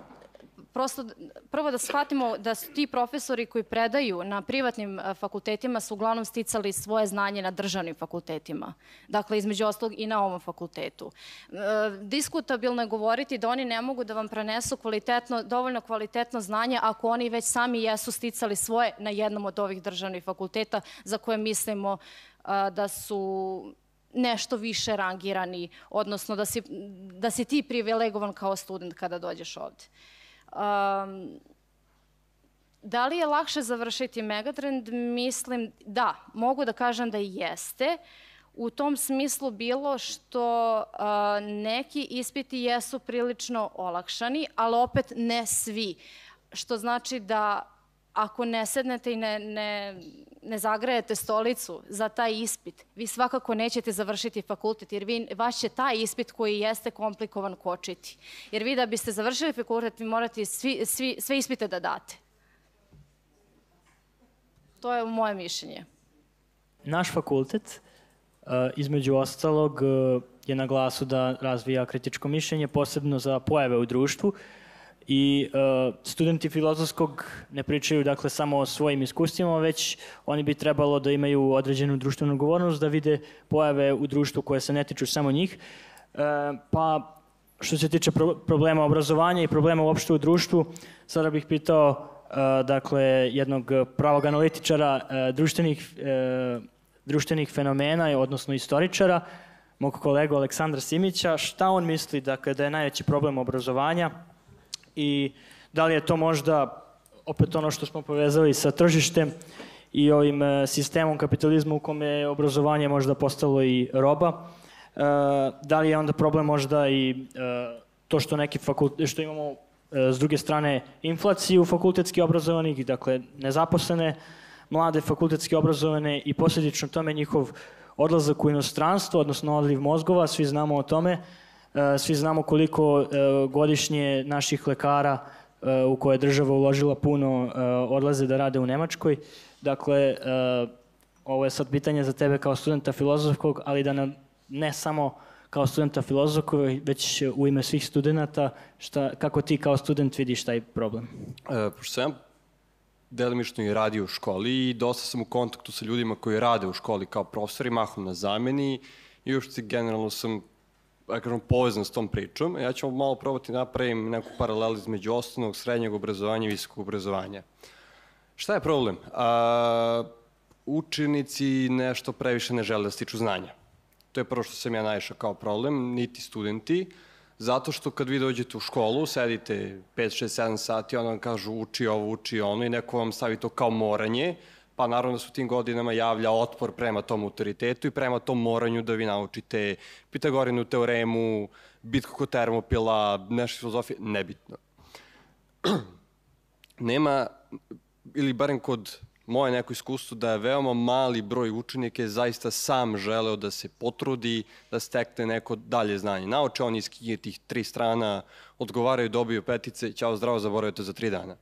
prosto prvo da shvatimo da su ti profesori koji predaju na privatnim e, fakultetima su uglavnom sticali svoje znanje na državnim fakultetima. Dakle, između ostalog i na ovom fakultetu. E, diskutabilno je govoriti da oni ne mogu da vam prenesu kvalitetno, dovoljno kvalitetno znanje ako oni već sami jesu sticali svoje na jednom od ovih državnih fakulteta za koje mislimo da su nešto više rangirani, odnosno da si, da si ti privilegovan kao student kada dođeš ovde. Um, da li je lakše završiti Megatrend? Mislim da, mogu da kažem da jeste. U tom smislu bilo što uh, neki ispiti jesu prilično olakšani, ali opet ne svi. Što znači da ako ne sednete i ne, ne, ne zagrejete stolicu za taj ispit, vi svakako nećete završiti fakultet, jer vi, vaš će taj ispit koji jeste komplikovan kočiti. Jer vi da biste završili fakultet, vi morate svi, svi, sve ispite da date. To je moje mišljenje. Naš fakultet, e, između ostalog, e, je na glasu da razvija kritičko mišljenje, posebno za pojave u društvu, i uh, studenti filozofskog ne pričaju dakle samo o svojim iskustvima, već oni bi trebalo da imaju određenu društvenu govornost, da vide pojave u društvu koje se ne tiču samo njih. Uh, pa što se tiče pro problema obrazovanja i problema uopšte u društvu, sada bih pitao uh, dakle jednog pravog analitičara uh, društvenih, uh, društvenih fenomena, odnosno istoričara, mog kolegu Aleksandra Simića, šta on misli dakle, da je najveći problem obrazovanja i da li je to možda opet ono što smo povezali sa tržištem i ovim e, sistemom kapitalizma u kome je obrazovanje možda postalo i roba. E, da li je onda problem možda i e, to što neki fakultet, što imamo s druge strane inflaciju fakultetski obrazovanih, dakle nezaposlene mlade fakultetski obrazovane i posljedično tome njihov odlazak u inostranstvo, odnosno odliv mozgova, svi znamo o tome, svi znamo koliko e, godišnje naših lekara e, u koje je država uložila puno odlaze da rade u Nemačkoj. Dakle, ovo je sad pitanje za tebe kao studenta filozofskog, ali da ne samo kao studenta filozofskog, već u ime svih studenta, šta, kako ti kao student vidiš taj problem? E, pošto sam delimično i radio u školi i dosta sam u kontaktu sa ljudima koji rade u školi kao profesori, mahom na zameni i uopšte generalno sam da kažem, povezan s tom pričom. Ja ću malo probati da napravim neku paralelu između osnovnog, srednjeg obrazovanja i visokog obrazovanja. Šta je problem? A, učenici nešto previše ne žele da stiču znanja. To je prvo što sam ja naišao kao problem, niti studenti, zato što kad vi dođete u školu, sedite 5, 6, 7 sati, onda vam kažu uči ovo, uči ono i neko vam stavi to kao moranje, pa naravno da su tim godinama javlja otpor prema tom autoritetu i prema tom moranju da vi naučite Pitagorinu teoremu, bitku kod termopila, nešto filozofije, nebitno. Nema, ili barem kod moje neko iskustvo, da je veoma mali broj učenika je zaista sam želeo da se potrudi, da stekne neko dalje znanje. Nauče oni iz knjige tih tri strana, odgovaraju, dobiju petice, ćao zdravo, zaboravite za tri dana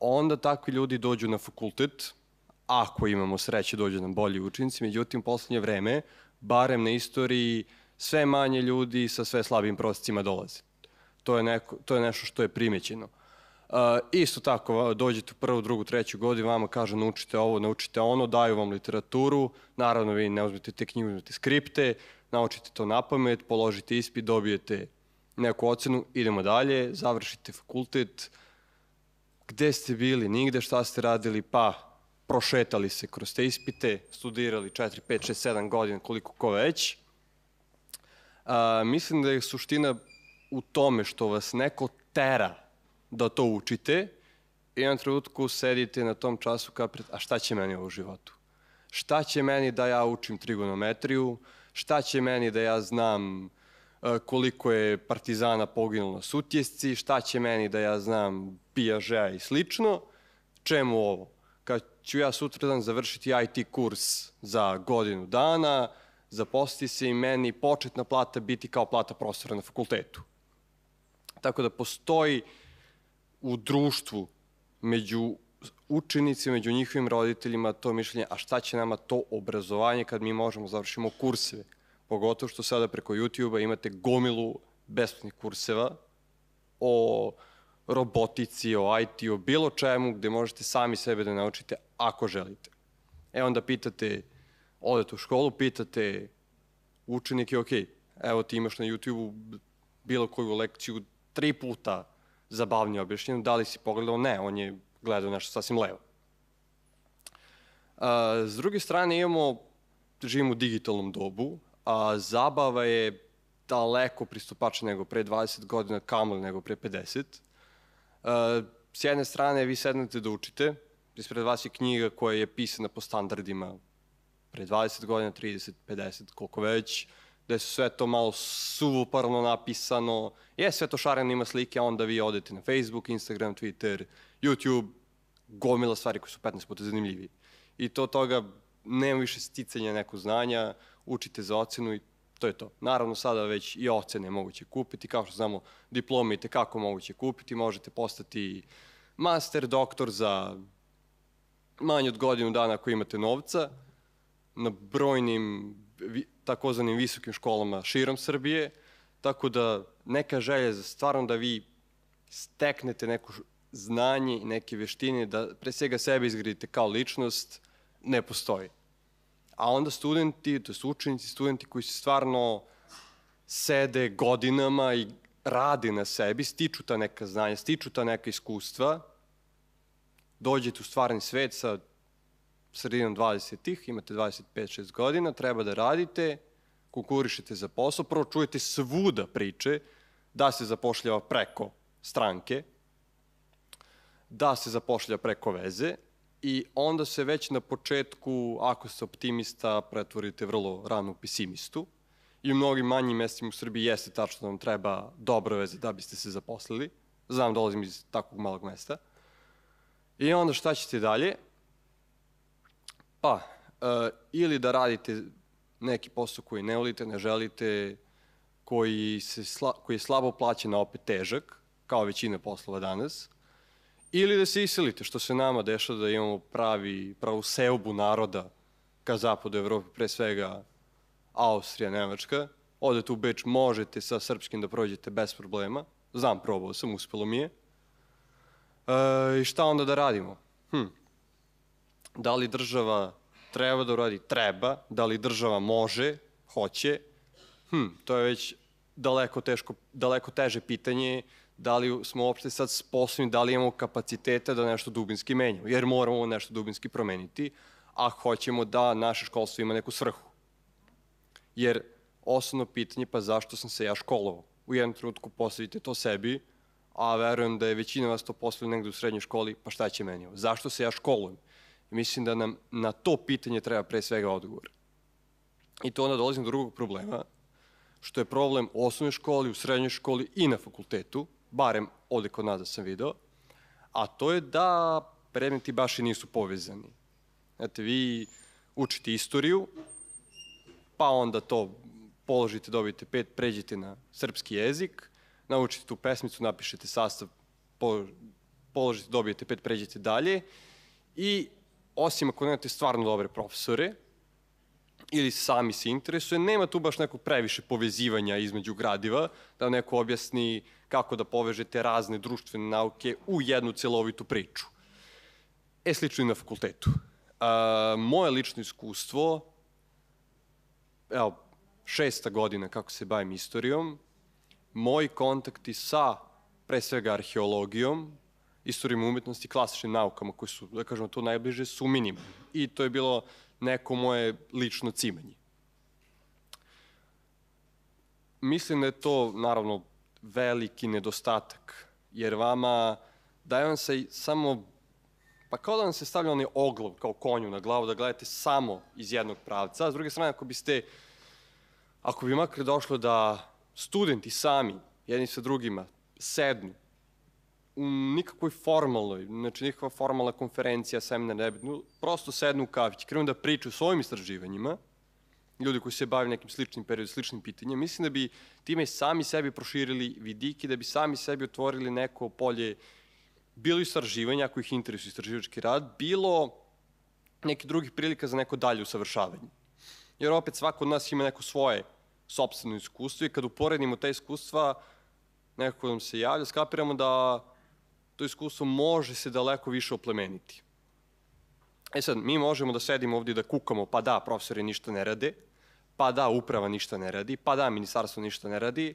onda takvi ljudi dođu na fakultet, ako imamo sreće dođu nam bolji učenici, međutim, poslednje vreme, barem na istoriji, sve manje ljudi sa sve slabim prosecima dolaze. To je, neko, to je nešto što je primećeno. Uh, isto tako, dođete u prvu, drugu, treću godinu, vama kažu naučite ovo, naučite ono, daju vam literaturu, naravno vi ne uzmete te knjige, uzmete skripte, naučite to na pamet, položite ispit, dobijete neku ocenu, idemo dalje, završite fakultet, Gde ste bili? Nigde šta ste radili? Pa prošetali se kroz te ispite, studirali 4, 5, 6, 7 godina, koliko ko već. A, mislim da je suština u tome što vas neko tera da to učite i jednom trenutku sedite na tom času kao pred, a šta će meni u životu? Šta će meni da ja učim trigonometriju? Šta će meni da ja znam koliko je partizana poginulo na sutjesci, šta će meni da ja znam pijažeja i slično, čemu ovo? Kad ću ja sutradan završiti IT kurs za godinu dana, zaposliti se i meni početna plata biti kao plata profesora na fakultetu. Tako da postoji u društvu među učenicima, među njihovim roditeljima to mišljenje, a šta će nama to obrazovanje kad mi možemo završimo kurseve? Pogotovo što sada preko YouTube-a imate gomilu besplatnih kurseva o robotici, o IT, o bilo čemu gde možete sami sebe da naučite ako želite. E onda pitate, odete u školu, pitate učenike, ok, evo ti imaš na YouTube-u bilo koju lekciju tri puta zabavnije objašnjeno, da li si pogledao? Ne, on je gledao nešto sasvim levo. A, s druge strane imamo, živimo u digitalnom dobu, a zabava je daleko pristupačna nego pre 20 godina, kamoli nego pre 50. A, s jedne strane vi sednete da učite, ispred vas je knjiga koja je pisana po standardima pre 20 godina, 30, 50, koliko već, da je sve to malo suvoparno napisano, je sve to šareno, ima slike, onda vi odete na Facebook, Instagram, Twitter, YouTube, gomila stvari koje su 15 puta zanimljiviji. I to toga nema više sticanja nekog znanja, učite za ocenu i to je to. Naravno, sada već i ocene moguće kupiti, kao što znamo, diplome i tekako moguće kupiti, možete postati master, doktor za manje od godinu dana ako imate novca, na brojnim takozvanim visokim školama širom Srbije, tako da neka želja za stvarno da vi steknete neko znanje i neke veštine, da pre svega sebe izgradite kao ličnost, ne postoji. A onda studenti, to su učenici, studenti koji se stvarno sede godinama i radi na sebi, stiču ta neka znanja, stiču ta neka iskustva, dođete u stvarni svet sa sredinom 20-ih, imate 25-6 godina, treba da radite, konkurišete za posao, prvo čujete svuda priče da se zapošljava preko stranke, da se zapošlja preko veze i onda se već na početku, ako ste optimista, pretvorite vrlo rano u pesimistu. I u mnogim manjim mestima u Srbiji jeste tačno da vam treba dobra veze da biste se zaposlili. Znam, dolazim iz takvog malog mesta. I onda šta ćete dalje? Pa, uh, ili da radite neki posao koji ne volite, ne želite, koji, se sla, koji je slabo plaćen, a opet težak, kao većina poslova danas, ili da se iselite, što se nama dešava da imamo pravi, pravu seobu naroda ka zapadu Evrope, pre svega Austrija, Nemačka. Odete u Beč, možete sa srpskim da prođete bez problema. Znam, probao sam, uspelo mi je. E, I šta onda da radimo? Hm. Da li država treba da uradi? Treba. Da li država može? Hoće. Hm, to je već daleko, teško, daleko teže pitanje da li smo uopšte sad sposobni, da li imamo kapacitete da nešto dubinski menjamo, jer moramo nešto dubinski promeniti, a hoćemo da naše školstvo ima neku svrhu. Jer osnovno pitanje, pa zašto sam se ja školovao? U jednom trenutku postavite to sebi, a verujem da je većina vas to postavili negde u srednjoj školi, pa šta će meni ovo? Zašto se ja školujem? I mislim da nam na to pitanje treba pre svega odgovor. I to onda dolazim do drugog problema, što je problem u osnovnoj školi, u srednjoj školi i na fakultetu, barem ovde kod nas da sam video, a to je da predmeti baš i nisu povezani. Znate, vi učite istoriju, pa onda to položite, dobijete pet, pređete na srpski jezik, naučite tu pesmicu, napišete sastav, položite, dobijete pet, pređete dalje i osim ako nemate stvarno dobre profesore, ili sami se interesuje, nema tu baš nekog previše povezivanja između gradiva, da neko objasni kako da povežete razne društvene nauke u jednu celovitu priču. E, slično i na fakultetu. A, moje lično iskustvo, evo, šesta godina kako se bavim istorijom, moji kontakti sa, pre svega, arheologijom, istorijom umetnosti, klasičnim naukama koje su, da kažemo, to najbliže, su minimum. I to je bilo neko moje lično cimanje. Mislim da je to, naravno, veliki nedostatak, jer vama daje vam se samo, pa kao da vam se stavlja onaj oglov kao konju na glavu, da gledate samo iz jednog pravca, s druge strane, ako biste, ako bi makar došlo da studenti sami, jedni sa drugima, sednu u nikakvoj formalnoj, znači nikakva formalna konferencija, seminar, ne no, prosto sednu u kafić, krenu da priču o svojim istraživanjima, ljudi koji se bave nekim sličnim periodom, sličnim pitanjem, mislim da bi time sami sebi proširili vidike, da bi sami sebi otvorili neko polje bilo istraživanja, ako ih interesuje istraživački rad, bilo neki drugih prilika za neko dalje usavršavanje. Jer opet svako od nas ima neko svoje sobstveno iskustvo i kad uporedimo te iskustva, nekako nam se javlja, skapiramo da to iskustvo može se daleko više oplemeniti. E sad, mi možemo da sedimo ovdje da kukamo, pa da, profesori ništa ne rade, pa da, uprava ništa ne radi, pa da, ministarstvo ništa ne radi.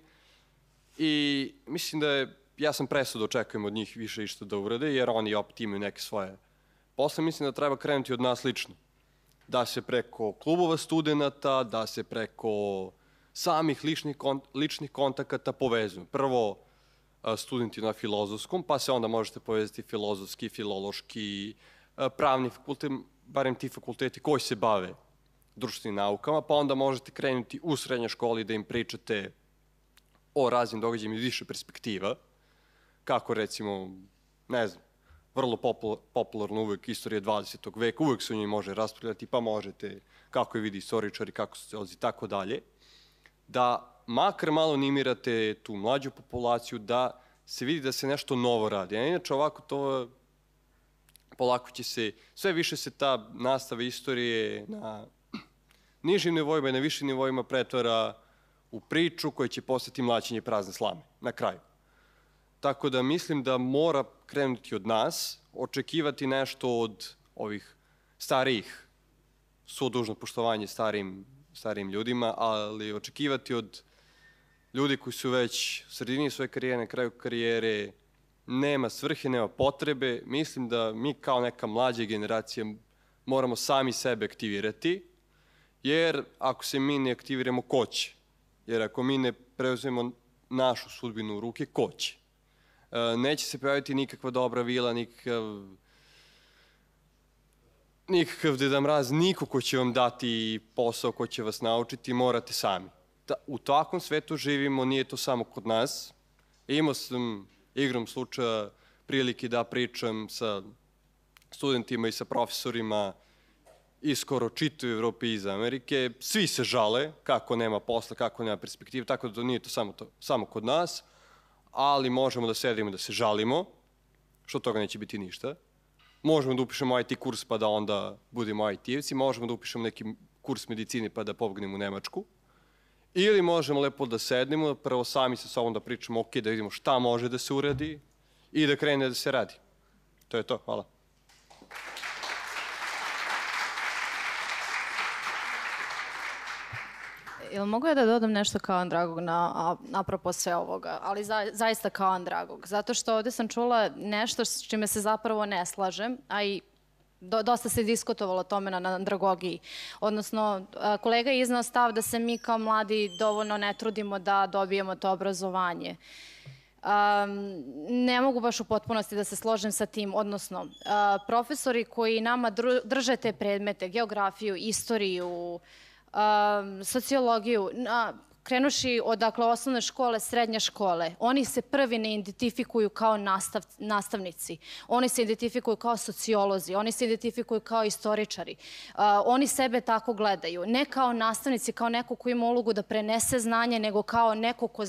I mislim da je, ja sam presud očekujem od njih više išto da urade, jer oni opet imaju neke svoje posle. Mislim da treba krenuti od nas lično. Da se preko klubova studenta, da se preko samih ličnih, kon, ličnih kontakata povezuju. Prvo, studenti na filozofskom, pa se onda možete povezati filozofski, filološki, pravni fakultet, barem ti fakulteti koji se bave društvenim naukama, pa onda možete krenuti u srednjoj školi da im pričate o raznim događajima iz više perspektiva, kako recimo, ne znam, vrlo popularno uvek istorija 20. veka, uvek se u njoj može raspravljati, pa možete, kako je vidi istoričari, kako se ozi, tako dalje, da makar malo animirate tu mlađu populaciju, da se vidi da se nešto novo radi. A inače ovako to polako će se, sve više se ta nastava istorije na nižim nivoima i na višim nivoima pretvara u priču koja će postati mlaćenje prazne slame na kraju. Tako da mislim da mora krenuti od nas, očekivati nešto od ovih starijih, svo dužno poštovanje starim, starim ljudima, ali očekivati od ljudi koji su već u sredini svoje karijere, na kraju karijere, nema svrhe, nema potrebe. Mislim da mi kao neka mlađa generacija moramo sami sebe aktivirati, jer ako se mi ne aktiviramo, ko će? Jer ako mi ne preuzmemo našu sudbinu u ruke, ko će? E, neće se pojaviti nikakva dobra vila, nikakav nikakav Deda Mraz, niko ko će vam dati posao, ko će vas naučiti, morate sami. Da, u takvom svetu živimo, nije to samo kod nas. Imao sam igrom slučaja prilike da pričam sa studentima i sa profesorima i skoro čitoj Evropi i iz Amerike. Svi se žale kako nema posla, kako nema perspektive, tako da nije to samo, to, samo kod nas, ali možemo da sedimo da se žalimo, što toga neće biti ništa. Možemo da upišemo IT kurs pa da onda budemo IT-evci, možemo da upišemo neki kurs medicine pa da pobegnemo u Nemačku. Ili možemo lepo da sednemo, prvo sami sa sobom da pričamo, ok, da vidimo šta može da se uradi i da krene da se radi. To je to, hvala. Jel mogu ja da dodam nešto kao Andragog na, apropo sve ovoga, ali za, zaista kao Andragog, zato što ovde sam čula nešto s čime se zapravo ne slažem, a i dosta se diskutovalo o tome na, na andragogiji. Odnosno, kolega je iznao stav da se mi kao mladi dovoljno ne trudimo da dobijemo to obrazovanje. Um, ne mogu baš u potpunosti da se složim sa tim, odnosno uh, profesori koji nama drže te predmete, geografiju, istoriju, um, sociologiju, na, krenuši od dakle, osnovne škole, srednje škole, oni se prvi ne identifikuju kao nastav, nastavnici. Oni se identifikuju kao sociolozi, oni se identifikuju kao istoričari. Uh, oni sebe tako gledaju. Ne kao nastavnici, kao neko ko ima ulogu da prenese znanje, nego kao neko ko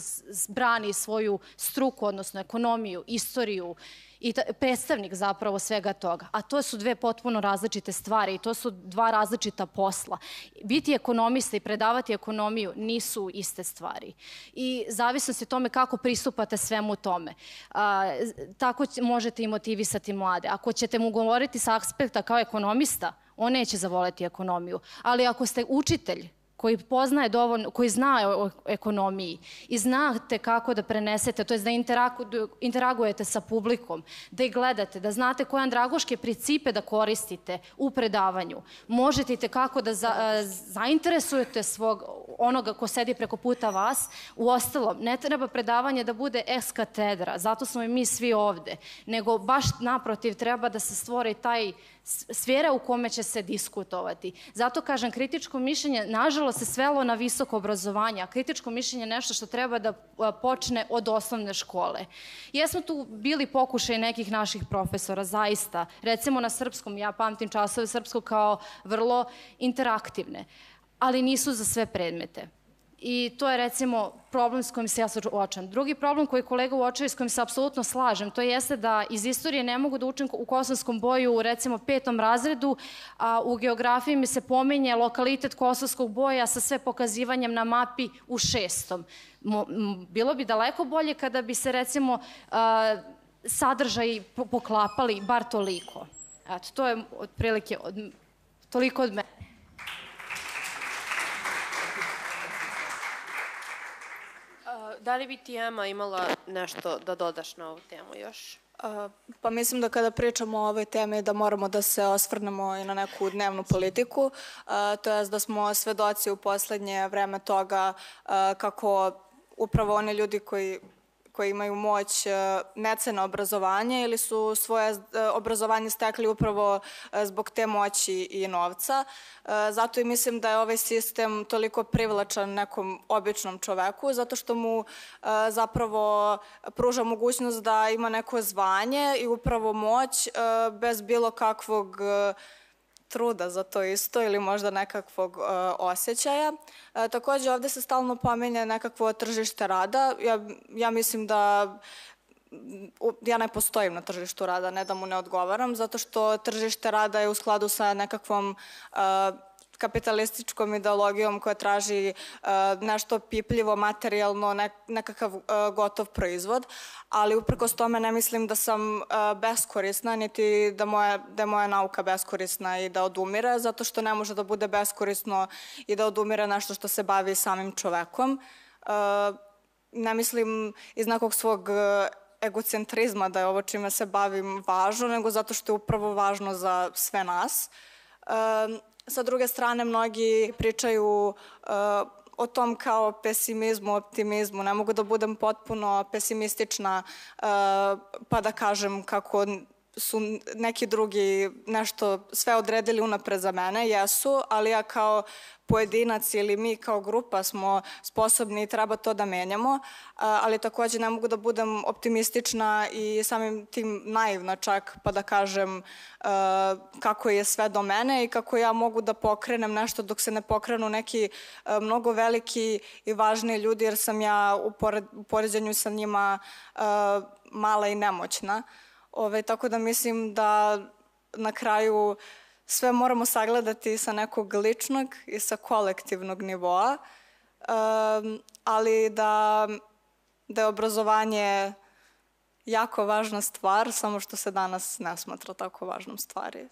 brani svoju struku, odnosno ekonomiju, istoriju, i ta, predstavnik zapravo svega toga. A to su dve potpuno različite stvari i to su dva različita posla. Biti ekonomista i predavati ekonomiju nisu iste stvari. I zavisno se tome kako pristupate svemu tome. A, tako možete i motivisati mlade. Ako ćete mu govoriti sa aspekta kao ekonomista, on neće zavoleti ekonomiju. Ali ako ste učitelj, koji poznaje dovoljno, koji zna o ekonomiji i znate kako da prenesete, to je da interagujete sa publikom, da ih gledate, da znate koje andragoške principe da koristite u predavanju. Možete i kako da za, zainteresujete svog onoga ko sedi preko puta vas. U ostalom, ne treba predavanje da bude ex katedra, zato smo i mi svi ovde, nego baš naprotiv treba da se stvori taj sfera u kome će se diskutovati. Zato kažem, kritičko mišljenje, nažalost, se svelo na visoko obrazovanje, a kritičko mišljenje je nešto što treba da počne od osnovne škole. Jesmo tu bili pokušaj nekih naših profesora, zaista. Recimo na srpskom, ja pamtim časove srpskog kao vrlo interaktivne, ali nisu za sve predmete. I to je recimo problem s kojim se ja uočam. Drugi problem koji kolega uočava i s kojim se apsolutno slažem, to jeste da iz istorije ne mogu da učim u kosovskom boju u recimo petom razredu, a u geografiji mi se pominje lokalitet kosovskog boja sa sve pokazivanjem na mapi u šestom. Bilo bi daleko bolje kada bi se recimo sadržaji po poklapali bar toliko. Eto, to je otprilike od, toliko od mene. Da li bi ti, Ema, imala nešto da dodaš na ovu temu još? Pa mislim da kada pričamo o ovoj temi da moramo da se osvrnemo i na neku dnevnu politiku, to je da smo svedoci u poslednje vreme toga kako upravo oni ljudi koji koji imaju moć e, necene obrazovanje ili su svoje e, obrazovanje stekli upravo e, zbog te moći i novca. Zato i mislim da je ovaj sistem toliko privlačan nekom običnom čoveku, zato što mu zapravo pruža mogućnost da ima neko zvanje i upravo moć bez bilo kakvog truda za to isto ili možda nekakvog uh, osjećaja. E, takođe ovde se stalno pomenja nekakvo tržište rada. Ja, ja mislim da ja ne postojim na tržištu rada, ne da mu ne odgovaram, zato što tržište rada je u skladu sa nekakvom uh, kapitalističkom ideologijom koja traži uh, nešto pipljivo, materijalno, ne, nekakav uh, gotov proizvod, ali uprkos tome ne mislim da sam uh, beskorisna, niti da, moja, da je moja nauka beskorisna i da odumire, zato što ne može da bude beskorisno i da odumire nešto što se bavi samim čovekom. Ne mislim iz nekog svog egocentrizma da je ovo čime se bavim važno, nego zato što je upravo važno za sve nas. Sa druge strane, mnogi pričaju uh, o tom kao pesimizmu, optimizmu. Ne mogu da budem potpuno pesimistična uh, pa da kažem kako su neki drugi nešto sve odredili unapred za mene, jesu, ali ja kao pojedinac ili mi kao grupa smo sposobni i treba to da menjamo, ali takođe ne mogu da budem optimistična i samim tim naivna čak pa da kažem kako je sve do mene i kako ja mogu da pokrenem nešto dok se ne pokrenu neki mnogo veliki i važni ljudi jer sam ja u, poređenju sa njima mala i nemoćna. Ove, tako da mislim da na kraju sve moramo sagledati sa nekog ličnog i sa kolektivnog nivoa, um, ali da, da je obrazovanje jako važna stvar, samo što se danas ne smatra tako važnom stvari.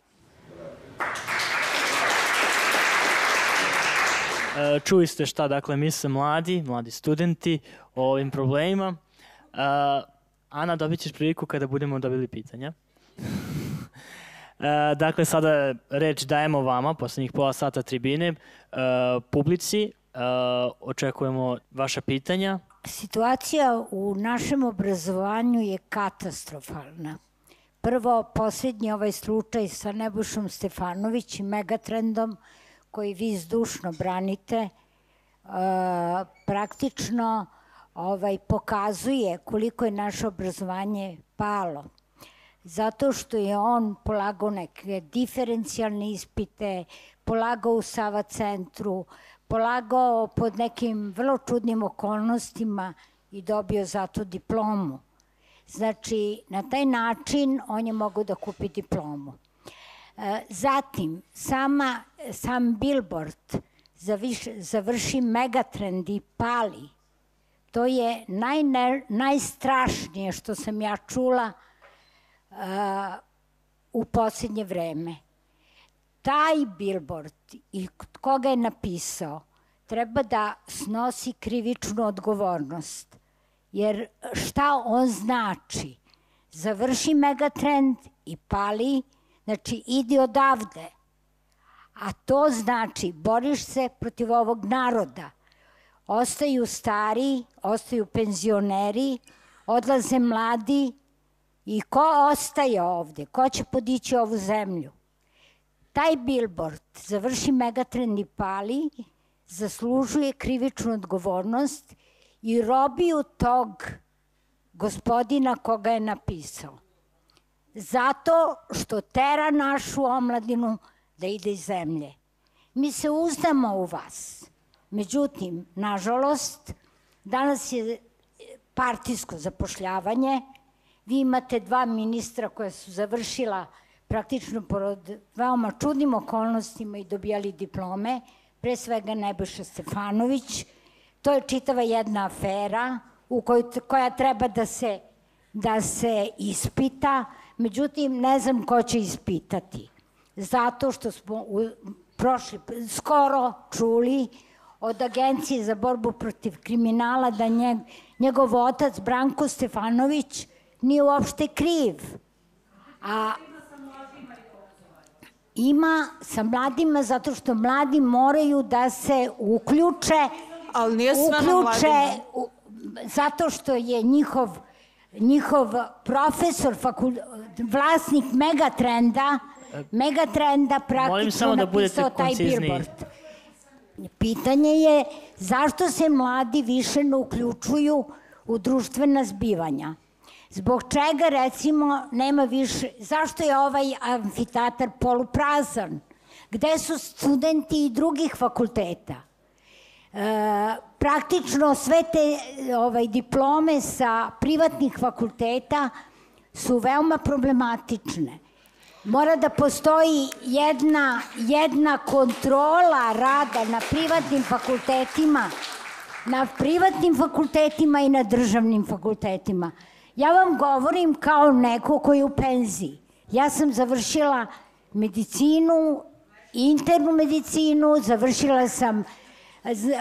E, čuli ste šta dakle misle mladi, mladi studenti o ovim problemima. Uh, Ana, dobit ćeš priliku kada budemo dobili pitanja. E, dakle, sada reč dajemo vama, poslednjih pola sata tribine, e, publici. E, očekujemo vaša pitanja. Situacija u našem obrazovanju je katastrofalna. Prvo, posljednji ovaj slučaj sa Nebušom Stefanović i Megatrendom, koji vi zdušno branite, e, praktično ovaj, pokazuje koliko je naše obrazovanje palo. Zato što je on polagao neke diferencijalne ispite, polagao u Sava centru, polagao pod nekim vrlo čudnim okolnostima i dobio zato diplomu. Znači, na taj način on je mogao da kupi diplomu. E, zatim, sama, sam billboard zaviš, završi megatrend i pali To je najne, najstrašnije što sam ja čula uh, u posljednje vreme. Taj billboard i koga je napisao treba da snosi krivičnu odgovornost. Jer šta on znači? Završi megatrend i pali, znači idi odavde. A to znači boriš se protiv ovog naroda Ostaju stari, ostaju penzioneri, odlaze mladi i ko ostaje ovde? Ko će podići ovu zemlju? Taj billboard završi Megatrend i pali, zaslužuje krivičnu odgovornost i robiju tog gospodina koga je napisao. Zato što tera našu omladinu da ide iz zemlje. Mi se uzdamo u vas. Međutim, nažalost, danas je partijsko zapošljavanje. Vi imate dva ministra koja su završila praktično pod veoma čudnim okolnostima i dobijali diplome, pre svega Nebojša Stefanović. To je čitava jedna afera u kojoj, koja treba da se da se ispita, međutim ne znam ko će ispitati. Zato što smo u prošli, skoro čuli od Agencije za borbu protiv kriminala da njeg, njegov otac Branko Stefanović nije uopšte kriv. A ima sa mladima zato što mladi moraju da se uključe Ali nije sve na uključe mladima. u, zato što je njihov njihov profesor fakul, vlasnik Megatrenda Megatrenda praktično samo da budete taj billboard. Pitanje je zašto se mladi više ne uključuju u društvena zbivanja? Zbog čega, recimo, nema više... Zašto je ovaj amfiteatar poluprazan? Gde su studenti i drugih fakulteta? E, praktično sve te ovaj, diplome sa privatnih fakulteta su veoma problematične. Mora da postoji jedna, jedna kontrola rada na privatnim fakultetima, na privatnim fakultetima i na državnim fakultetima. Ja vam govorim kao neko koji je u penziji. Ja sam završila medicinu, internu medicinu, završila sam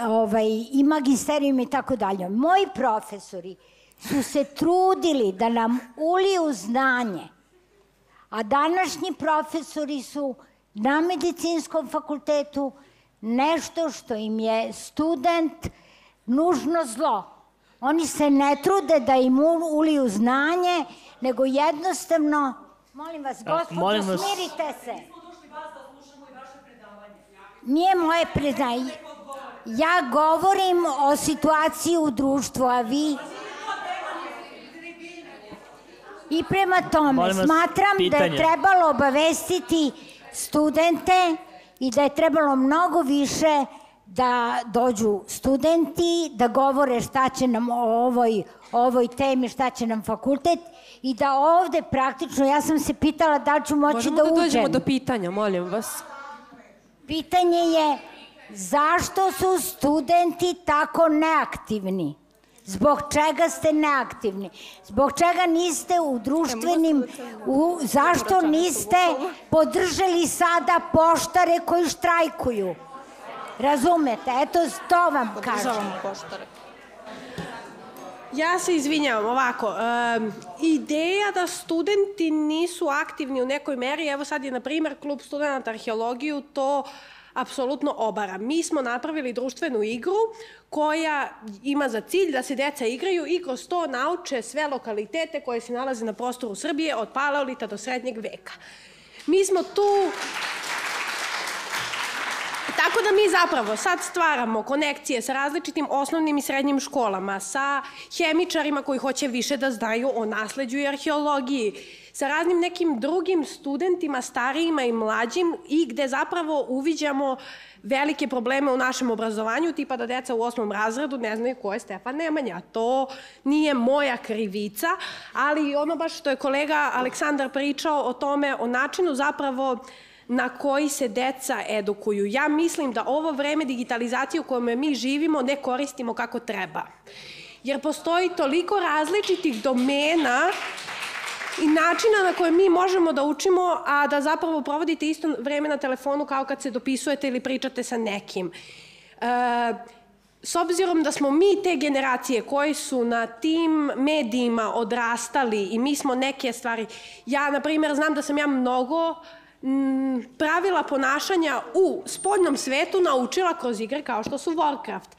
ovaj, i magisterijum i tako dalje. Moji profesori su se trudili da nam uliju znanje, a današnji profesori su na medicinskom fakultetu nešto što im je student nužno zlo. Oni se ne trude da im uliju znanje, nego jednostavno, molim vas, vas. smirite se. Nije moje predanje. Ja govorim o situaciji u društvu, a vi... I prema tome, Molim vas, smatram da je trebalo obavestiti studente i da je trebalo mnogo više da dođu studenti, da govore šta će nam o ovoj, ovoj temi, šta će nam fakultet i da ovde praktično, ja sam se pitala da li ću moći Možemo da da uđem. dođemo do pitanja, molim vas. Pitanje je zašto su studenti tako neaktivni? Zbog čega ste neaktivni? Zbog čega niste u društvenim... U, zašto niste podržali sada poštare koji štrajkuju? Razumete? Eto, to vam kažem. Podržavamo poštare. Ja se izvinjavam, ovako, um, ideja da studenti nisu aktivni u nekoj meri, evo sad je, na primer, klub studenta arheologiju to apsolutno obara. Mi smo napravili društvenu igru koja ima za cilj da se deca igraju i kroz to nauče sve lokalitete koje se nalaze na prostoru Srbije od paleolita do srednjeg veka. Mi smo tu Tako da mi zapravo sad stvaramo konekcije sa različitim osnovnim i srednjim školama, sa hemičarima koji hoće više da znaju o nasleđu i arheologiji, sa raznim nekim drugim studentima, starijima i mlađim i gde zapravo uviđamo velike probleme u našem obrazovanju, tipa da deca u osmom razredu ne znaju ko je Stefan Nemanja. To nije moja krivica, ali ono baš što je kolega Aleksandar pričao o tome, o načinu zapravo na koji se deca edukuju. Ja mislim da ovo vreme digitalizacije u kojem mi živimo ne koristimo kako treba. Jer postoji toliko različitih domena i načina na koje mi možemo da učimo, a da zapravo provodite isto vreme na telefonu kao kad se dopisujete ili pričate sa nekim. E, s obzirom da smo mi te generacije koji su na tim medijima odrastali i mi smo neke stvari, ja, na primjer, znam da sam ja mnogo m, pravila ponašanja u spoljnom svetu naučila kroz igre kao što su Warcraft.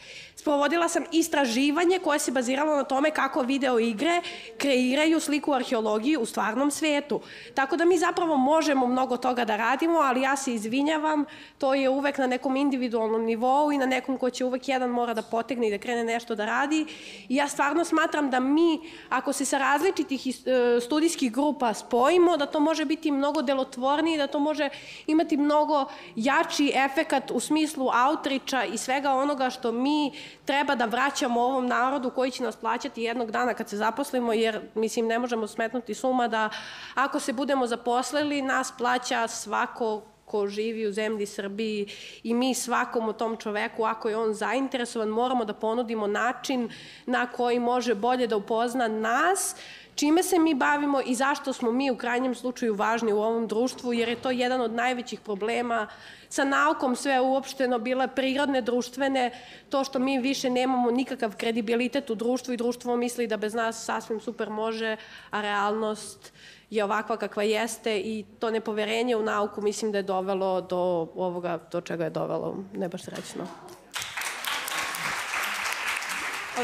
Sprovodila sam istraživanje koje se baziralo na tome kako video igre kreiraju sliku arheologije u stvarnom svetu. Tako da mi zapravo možemo mnogo toga da radimo, ali ja se izvinjavam, to je uvek na nekom individualnom nivou i na nekom ko će uvek jedan mora da potegne i da krene nešto da radi. I ja stvarno smatram da mi, ako se sa različitih e, studijskih grupa spojimo, da to može biti mnogo delotvornije, da to može imati mnogo jači efekat u smislu outreacha i svega onoga što mi treba da vraćamo ovom narodu koji će nas plaćati jednog dana kad se zaposlimo, jer mislim ne možemo smetnuti suma da ako se budemo zaposlili, nas plaća svako ko živi u zemlji Srbiji i mi svakom od tom čoveku, ako je on zainteresovan, moramo da ponudimo način na koji može bolje da upozna nas, čime se mi bavimo i zašto smo mi u krajnjem slučaju važni u ovom društvu, jer je to jedan od najvećih problema sa naukom sve uopšteno bile prirodne, društvene, to što mi više nemamo nikakav kredibilitet u društvu i društvo misli da bez nas sasvim super može, a realnost je ovakva kakva jeste i to nepoverenje u nauku mislim da je dovelo do ovoga, do čega je dovelo, ne baš srećno.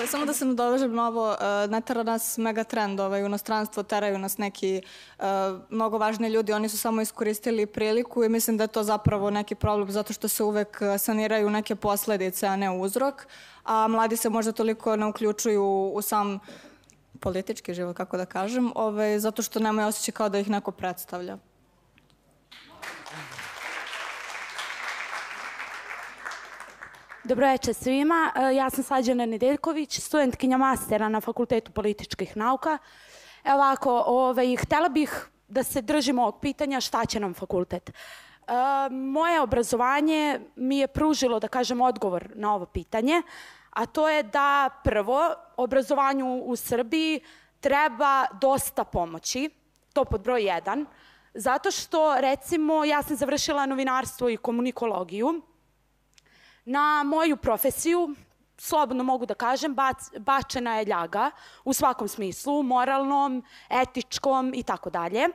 Samo da se nadovežem na ovo, uh, ne tera nas megatrend ovaj, u inostranstvo, teraju nas neki uh, mnogo važni ljudi, oni su samo iskoristili priliku i mislim da je to zapravo neki problem zato što se uvek saniraju neke posledice, a ne uzrok, a mladi se možda toliko ne uključuju u sam politički život, kako da kažem, ovaj, zato što nemaju osjećaj kao da ih neko predstavlja. Dobro večer svima. E, ja sam Slađana Nedeljković, studentkinja mastera na Fakultetu političkih nauka. Evo ovako, ovaj, htela bih da se držimo ovog pitanja šta će nam fakultet. E, moje obrazovanje mi je pružilo, da kažem, odgovor na ovo pitanje, a to je da prvo, obrazovanju u Srbiji treba dosta pomoći, to pod broj jedan, zato što, recimo, ja sam završila novinarstvo i komunikologiju, Na moju profesiju, slobodno mogu da kažem, bac, bačena je ljaga u svakom smislu, moralnom, etičkom i tako dalje.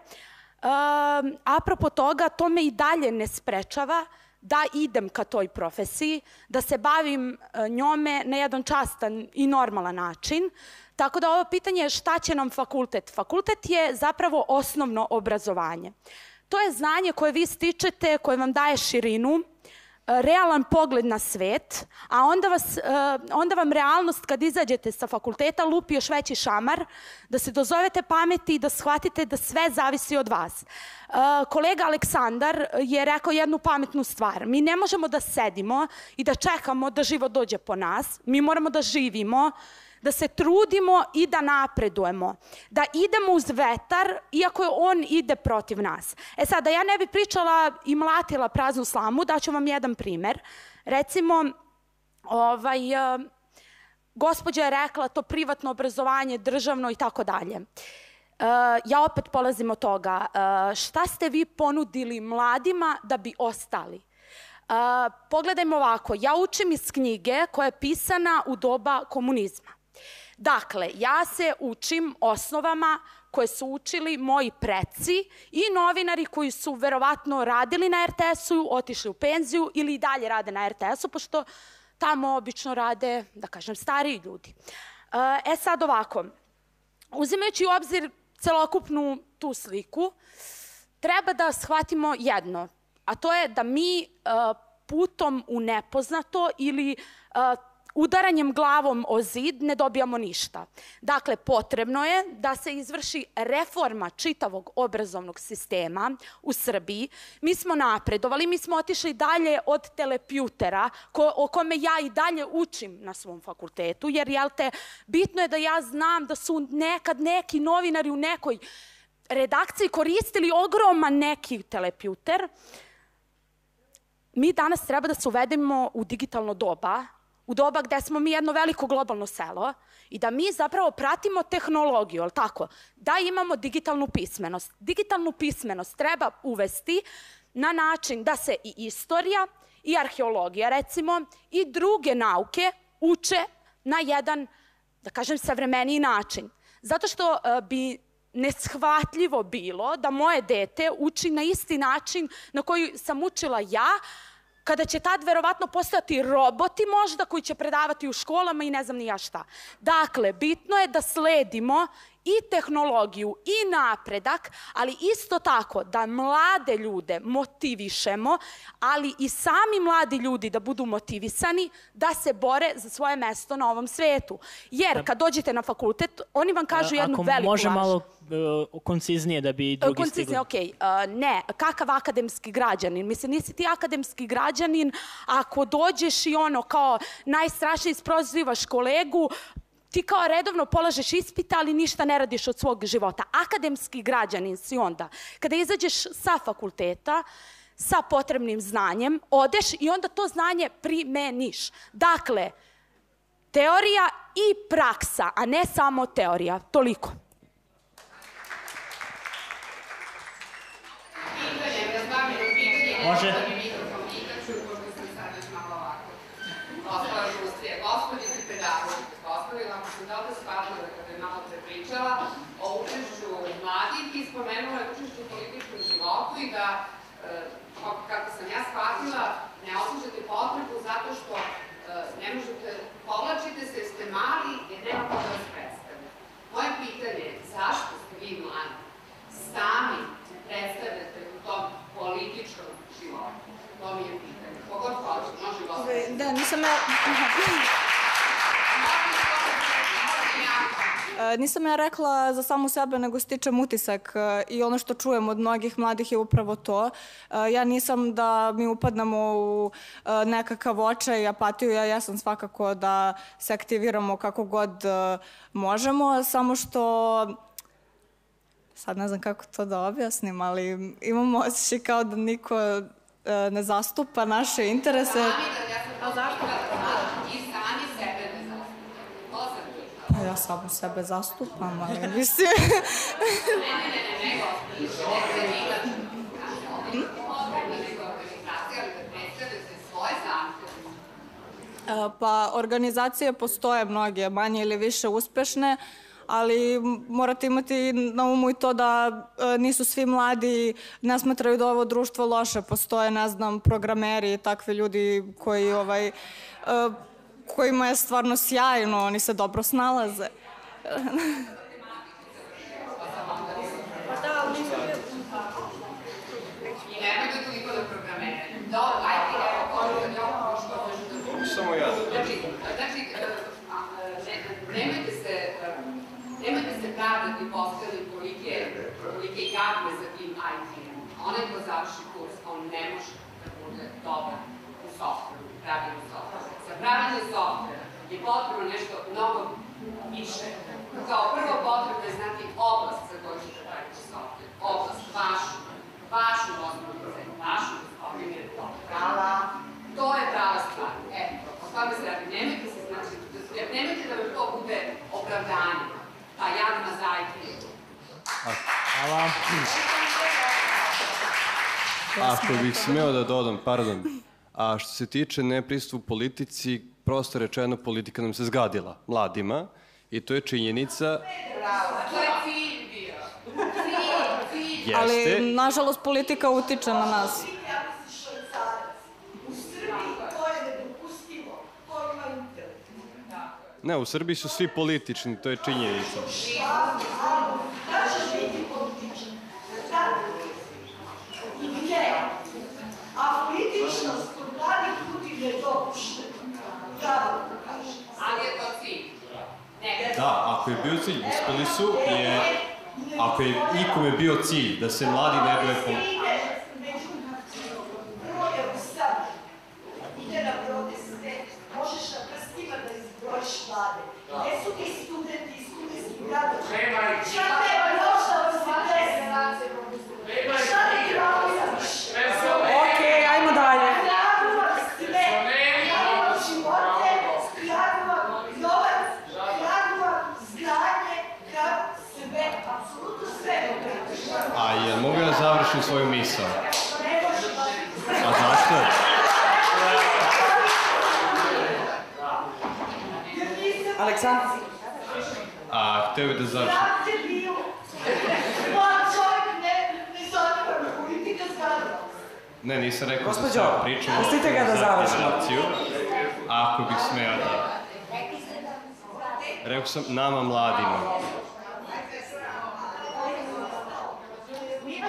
Apropo toga, to me i dalje ne sprečava da idem ka toj profesiji, da se bavim e, njome na jedan častan i normalan način. Tako da ovo pitanje je šta će nam fakultet? Fakultet je zapravo osnovno obrazovanje. To je znanje koje vi stičete, koje vam daje širinu, realan pogled na svet, a onda, vas, e, onda vam realnost kad izađete sa fakulteta lupi još veći šamar, da se dozovete pameti i da shvatite da sve zavisi od vas. E, kolega Aleksandar je rekao jednu pametnu stvar. Mi ne možemo da sedimo i da čekamo da život dođe po nas. Mi moramo da živimo da se trudimo i da napredujemo, da idemo uz vetar, iako je on ide protiv nas. E sad, da ja ne bi pričala i mlatila praznu slamu, daću vam jedan primer. Recimo, ovaj, uh, gospođa je rekla to privatno obrazovanje, državno i tako dalje. Uh, ja opet polazim od toga. Uh, šta ste vi ponudili mladima da bi ostali? Uh, pogledajmo ovako, ja učim iz knjige koja je pisana u doba komunizma. Dakle, ja se učim osnovama koje su učili moji preci i novinari koji su verovatno radili na RTS-u, otišli u penziju ili i dalje rade na RTS-u, pošto tamo obično rade, da kažem, stariji ljudi. E sad ovako, uzimajući u obzir celokupnu tu sliku, treba da shvatimo jedno, a to je da mi putom u nepoznato ili udaranjem glavom o zid ne dobijamo ništa. Dakle, potrebno je da se izvrši reforma čitavog obrazovnog sistema u Srbiji. Mi smo napredovali, mi smo otišli dalje od telepjutera, ko, o kome ja i dalje učim na svom fakultetu, jer jel te, bitno je da ja znam da su nekad neki novinari u nekoj redakciji koristili ogroman neki telepjuter. Mi danas treba da se uvedemo u digitalno doba, u doba gde smo mi jedno veliko globalno selo i da mi zapravo pratimo tehnologiju, ali tako, da imamo digitalnu pismenost. Digitalnu pismenost treba uvesti na način da se i istorija i arheologija, recimo, i druge nauke uče na jedan, da kažem, savremeniji način. Zato što uh, bi neshvatljivo bilo da moje dete uči na isti način na koji sam učila ja, kada će tad verovatno postati roboti možda koji će predavati u školama i ne znam ni ja šta. Dakle, bitno je da sledimo i tehnologiju i napredak, ali isto tako da mlade ljude motivišemo, ali i sami mladi ljudi da budu motivisani da se bore za svoje mesto na ovom svetu. Jer da. kad dođete na fakultet, oni vam kažu jednu Ako veliku može laž. malo uh, konciznije da bi drugi Konciznije, stigli. okej. Okay. Uh, ne, kakav akademski građanin? Mislim, nisi ti akademski građanin ako dođeš i ono kao najstrašnije isprozivaš kolegu, ti kao redovno polažeš ispita, ali ništa ne radiš od svog života. Akademski građanin si onda. Kada izađeš sa fakulteta, sa potrebnim znanjem, odeš i onda to znanje primeniš. Dakle, teorija i praksa, a ne samo teorija. Toliko. Može. I spomenula je u političkom životu i da, e, kako sam ja shvatila, ne osjećate potrebu zato što e, ne možete, povlačite se ste mali jer nema ko da vas predstavlja. Moje pitanje je zašto ste vi mladi sami predstavljate u tom političkom životu? To mi je pitanje. Kogod hoće, može gospodin. Da, nisam ja... E, Nisam ja rekla za samu sebe, nego stičem utisak e, i ono što čujem od mnogih mladih je upravo to. E, Ja nisam da mi upadnemo u e, nekakav očaj i apatiju, ja jesam svakako da se aktiviramo kako god e, možemo, samo što sad ne znam kako to da objasnim, ali imamo osjećaj kao da niko e, ne zastupa naše interese. To zašto i sami sebe ne zastupate. To sam pitala. Pa ja samo sebe zastupam, ali mislim... E, Pa organizacije postoje mnoge, manje ili više uspešne, ali morate imati na umu i to da e, nisu svi mladi, ne smatraju da ovo društvo loše. Postoje, ne znam, programeri i takvi ljudi koji, ovaj, e, kojima je stvarno sjajno, oni se dobro snalaze. I da da da. Samo ja. Znači, znači, e, e, ne, nemojte se, e, nemojte se pravdati postali kolike, kolike jadne za tim IT-em. Onaj ko završi kurs, on ne može da bude dobar u softveru, u pravilnom softveru. Za pravilni softver je potrebno nešto mnogo više. Kao prvo potrebno je znati oblast za koju ćete raditi softver. Oblast vašu, vašu osnovnu cenu, vašu gospodine prava. To je prava stvar. Eto, o tome se radi. Nemojte se, znači, nemojte da vam to bude opravdanje. Pa jadna zajke. Hvala. Ako bih smeo da dodam, pardon, a što se tiče nepristupu politici, prosto rečeno politika nam se zgadila, mladima, i to je činjenica, To je cilj bio. Cilj, cilj. jeste, Ali, nažalost, politika utiče na nas. ne, u Srbiji su svi politični, to je činjenica. A političnost kod ljudi ne dopuštena. Pravo da kažem. Ali je to cilj. Ne, Da, ako je bio cilj, uspeli su, jer ako je ikome bio cilj da se mladi ne boje po... Prvo je u Srbiji. Ide na proteste, možeš na prstima da izbrojiš mlade. Gde su ti studenti iz studentskih treba još da vam se desi? Šta ne tražiš? Okej, ajmo dalje. Kragujevac sve, Kragujevac živote, Kragujevac novac, Kragujevac znanje, Kragujevac sve, apsolutno sve. A jel mogu ja završim svoju misao? A zašto? Aleksandar. A, hteo bih da čovjek ne, nisam rekao Gospođo, za sad pričam. pustite ga da za završi. generaciju. Ako bih smeo da... Rekao sam nama mladima.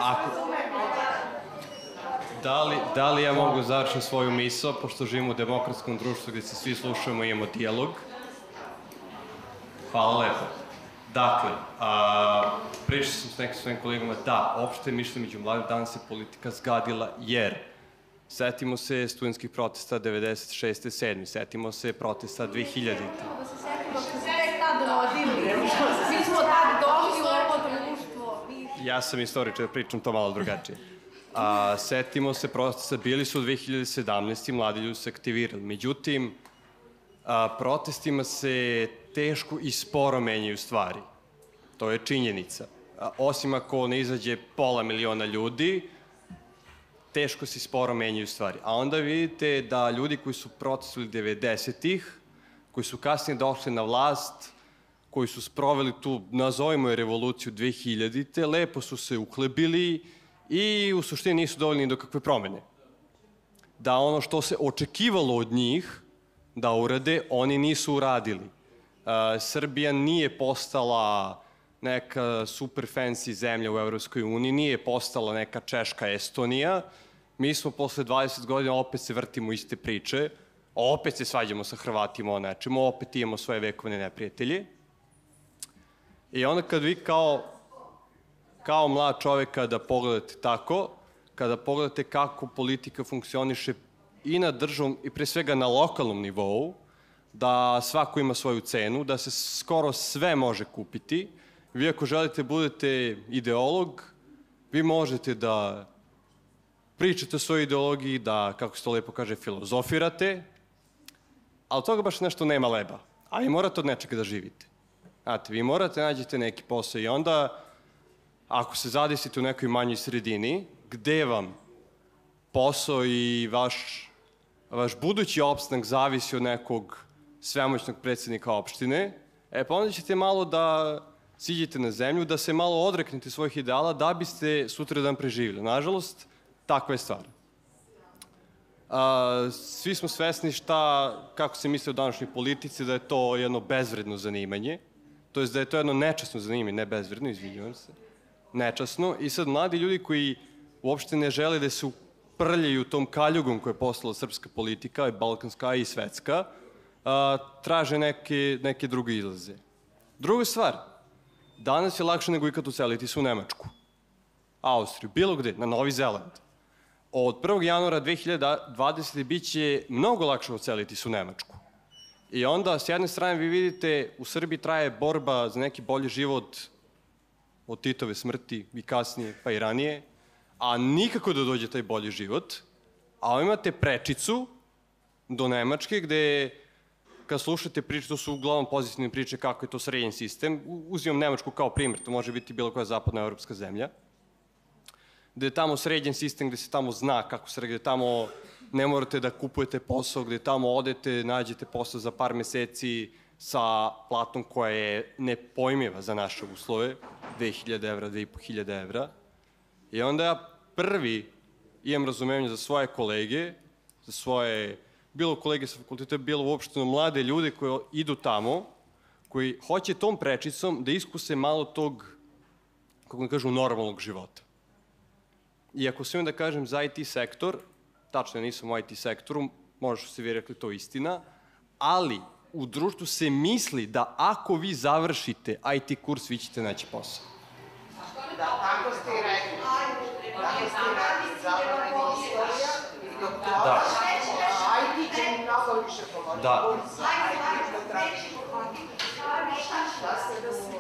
Ako... Da li, da li ja mogu završiti svoju misao, pošto živimo u demokratskom društvu gde se svi slušamo i imamo dijalog? Hvala lepo. Dakle, a, pričao sam s nekim svojim kolegama, da, opšte mišljenje među mladim danas se politika zgadila, jer setimo se studentskih protesta 96. 7. Setimo se protesta 2000. Da se setimo što se tad rodili. Mi smo tad došli u ovo društvo. Ja sam istoričar, pričam to malo drugačije. A, setimo se protesta, bili su u 2017. mladi ljudi se aktivirali. Međutim, a, protestima se teško i sporo menjaju stvari. To je činjenica. A, osim ako ne izađe pola miliona ljudi, teško se sporo menjaju stvari. A onda vidite da ljudi koji su protestovali 90-ih, koji su kasnije došli na vlast, koji su sproveli tu, nazovimo je revoluciju 2000-te, lepo su se uhlebili i u suštini nisu dovoljni do kakve promene. Da ono što se očekivalo od njih da urade, oni nisu uradili. Uh, Srbija nije postala neka super fancy zemlja u Evropskoj uniji, nije postala neka Češka Estonija. Mi smo posle 20 godina opet se vrtimo iste priče, opet se svađamo sa Hrvatima o nečemu, opet imamo svoje vekovne neprijatelje. I onda kad vi kao, kao mlad čovek kada pogledate tako, kada pogledate kako politika funkcioniše i na državom i pre svega na lokalnom nivou, da svako ima svoju cenu, da se skoro sve može kupiti. Vi ako želite budete ideolog, vi možete da pričate o svojoj ideologiji, da, kako se to lepo kaže, filozofirate, ali toga baš nešto nema leba. A vi morate od nečega da živite. Znate, vi morate nađete neki posao i onda, ako se zadesite u nekoj manjoj sredini, gde vam posao i vaš, vaš budući opstanak zavisi od nekog svemoćnog predsednika opštine, e pa onda ćete malo da siđete na zemlju, da se malo odreknete svojih ideala da biste sutra dan preživili. Nažalost, takva je stvar. A, svi smo svesni šta, kako se misle o današnjoj politici, da je to jedno bezvredno zanimanje, to je da je to jedno nečasno zanimanje, ne bezvredno, izvinjujem se, nečasno, i sad mladi ljudi koji uopšte ne žele da se uprljaju tom kaljugom koje je poslala srpska politika, i balkanska i svetska, a, traže neke, neke druge izlaze. Druga stvar, danas je lakše nego ikad uceliti se u Nemačku, Austriju, bilo gde, na Novi Zeland. Od 1. januara 2020. biće mnogo lakše uceliti se u Nemačku. I onda, s jedne strane, vi vidite, u Srbiji traje borba za neki bolji život od Titove smrti i kasnije, pa i ranije, a nikako da dođe taj bolji život, a imate prečicu do Nemačke gde kad slušate priče, to su uglavnom pozitivne priče kako je to srednji sistem. Uzimam Nemačku kao primjer, to može biti bilo koja zapadna evropska zemlja. Gde je tamo srednjen sistem, gde se tamo zna kako se gde tamo ne morate da kupujete posao, gde tamo odete, nađete posao za par meseci sa platom koja je nepojmiva za naše uslove, 2000 evra, 2500 evra. I onda ja prvi imam razumevanje za svoje kolege, za svoje bilo kolege sa fakulteta, bilo uopšteno mlade ljude koji idu tamo, koji hoće tom prečicom da iskuse malo tog, kako da kažu, normalnog života. I ako sve da kažem za IT sektor, tačno nisam u IT sektoru, možda se vi rekli to istina, ali u društvu se misli da ako vi završite IT kurs, vi ćete naći posao. Da, tako ste i rekli. Tako ste i rekli, zapravo istorija i doktora. Da. IT će mi mnogo više pomoći. Da. Šta ste da se...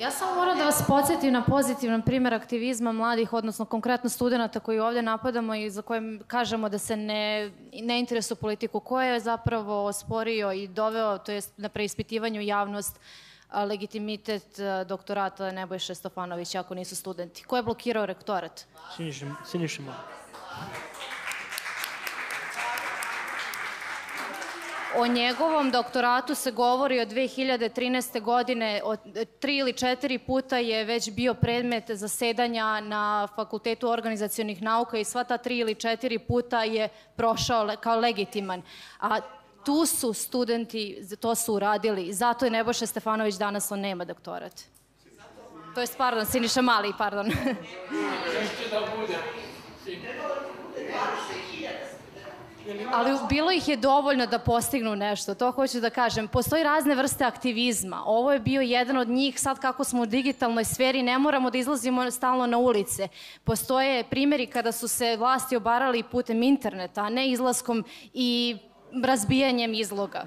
Ja samo moram da vas podsjetim na pozitivan primer aktivizma mladih, odnosno konkretno studenta koji ovde napadamo i za koje kažemo da se ne, ne interesu politiku, ko je zapravo osporio i doveo, to jest na preispitivanju javnost, legitimitet doktorata Nebojše Stefanovića ako nisu studenti. Ko je blokirao rektorat? Siniša, Siniša. O njegovom doktoratu se govori od 2013. godine, od tri ili četiri puta je već bio predmet zasedanja na Fakultetu organizacijonih nauka i sva ta tri ili četiri puta je prošao kao legitiman. A tu su studenti, to su uradili. Zato je Nebojša Stefanović danas, on nema doktorat. To je, pardon, Siniša Mali, pardon. da bude. Ali bilo ih je dovoljno da postignu nešto, to hoću da kažem. Postoji razne vrste aktivizma. Ovo je bio jedan od njih, sad kako smo u digitalnoj sferi, ne moramo da izlazimo stalno na ulice. Postoje primjeri kada su se vlasti obarali putem interneta, a ne izlaskom i razbijanjem izloga.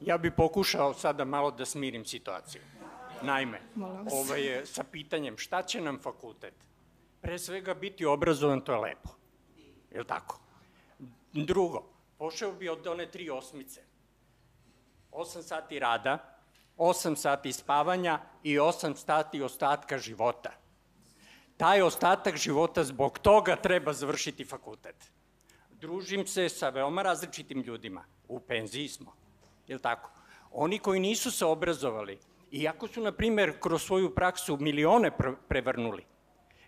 Ja bih pokušao sada malo da smirim situaciju. Naime, ovo je sa pitanjem šta će nam fakultet? Pre svega biti obrazovan, to je lepo. Je li tako? Drugo, pošao bi od one tri osmice. Osam sati rada, 8 sati spavanja i 8 sati ostatka života. Taj ostatak života zbog toga treba završiti fakultet. Družim se sa veoma različitim ljudima. U penziji smo. Je tako? Oni koji nisu se obrazovali, iako su, na primer, kroz svoju praksu milione prevrnuli,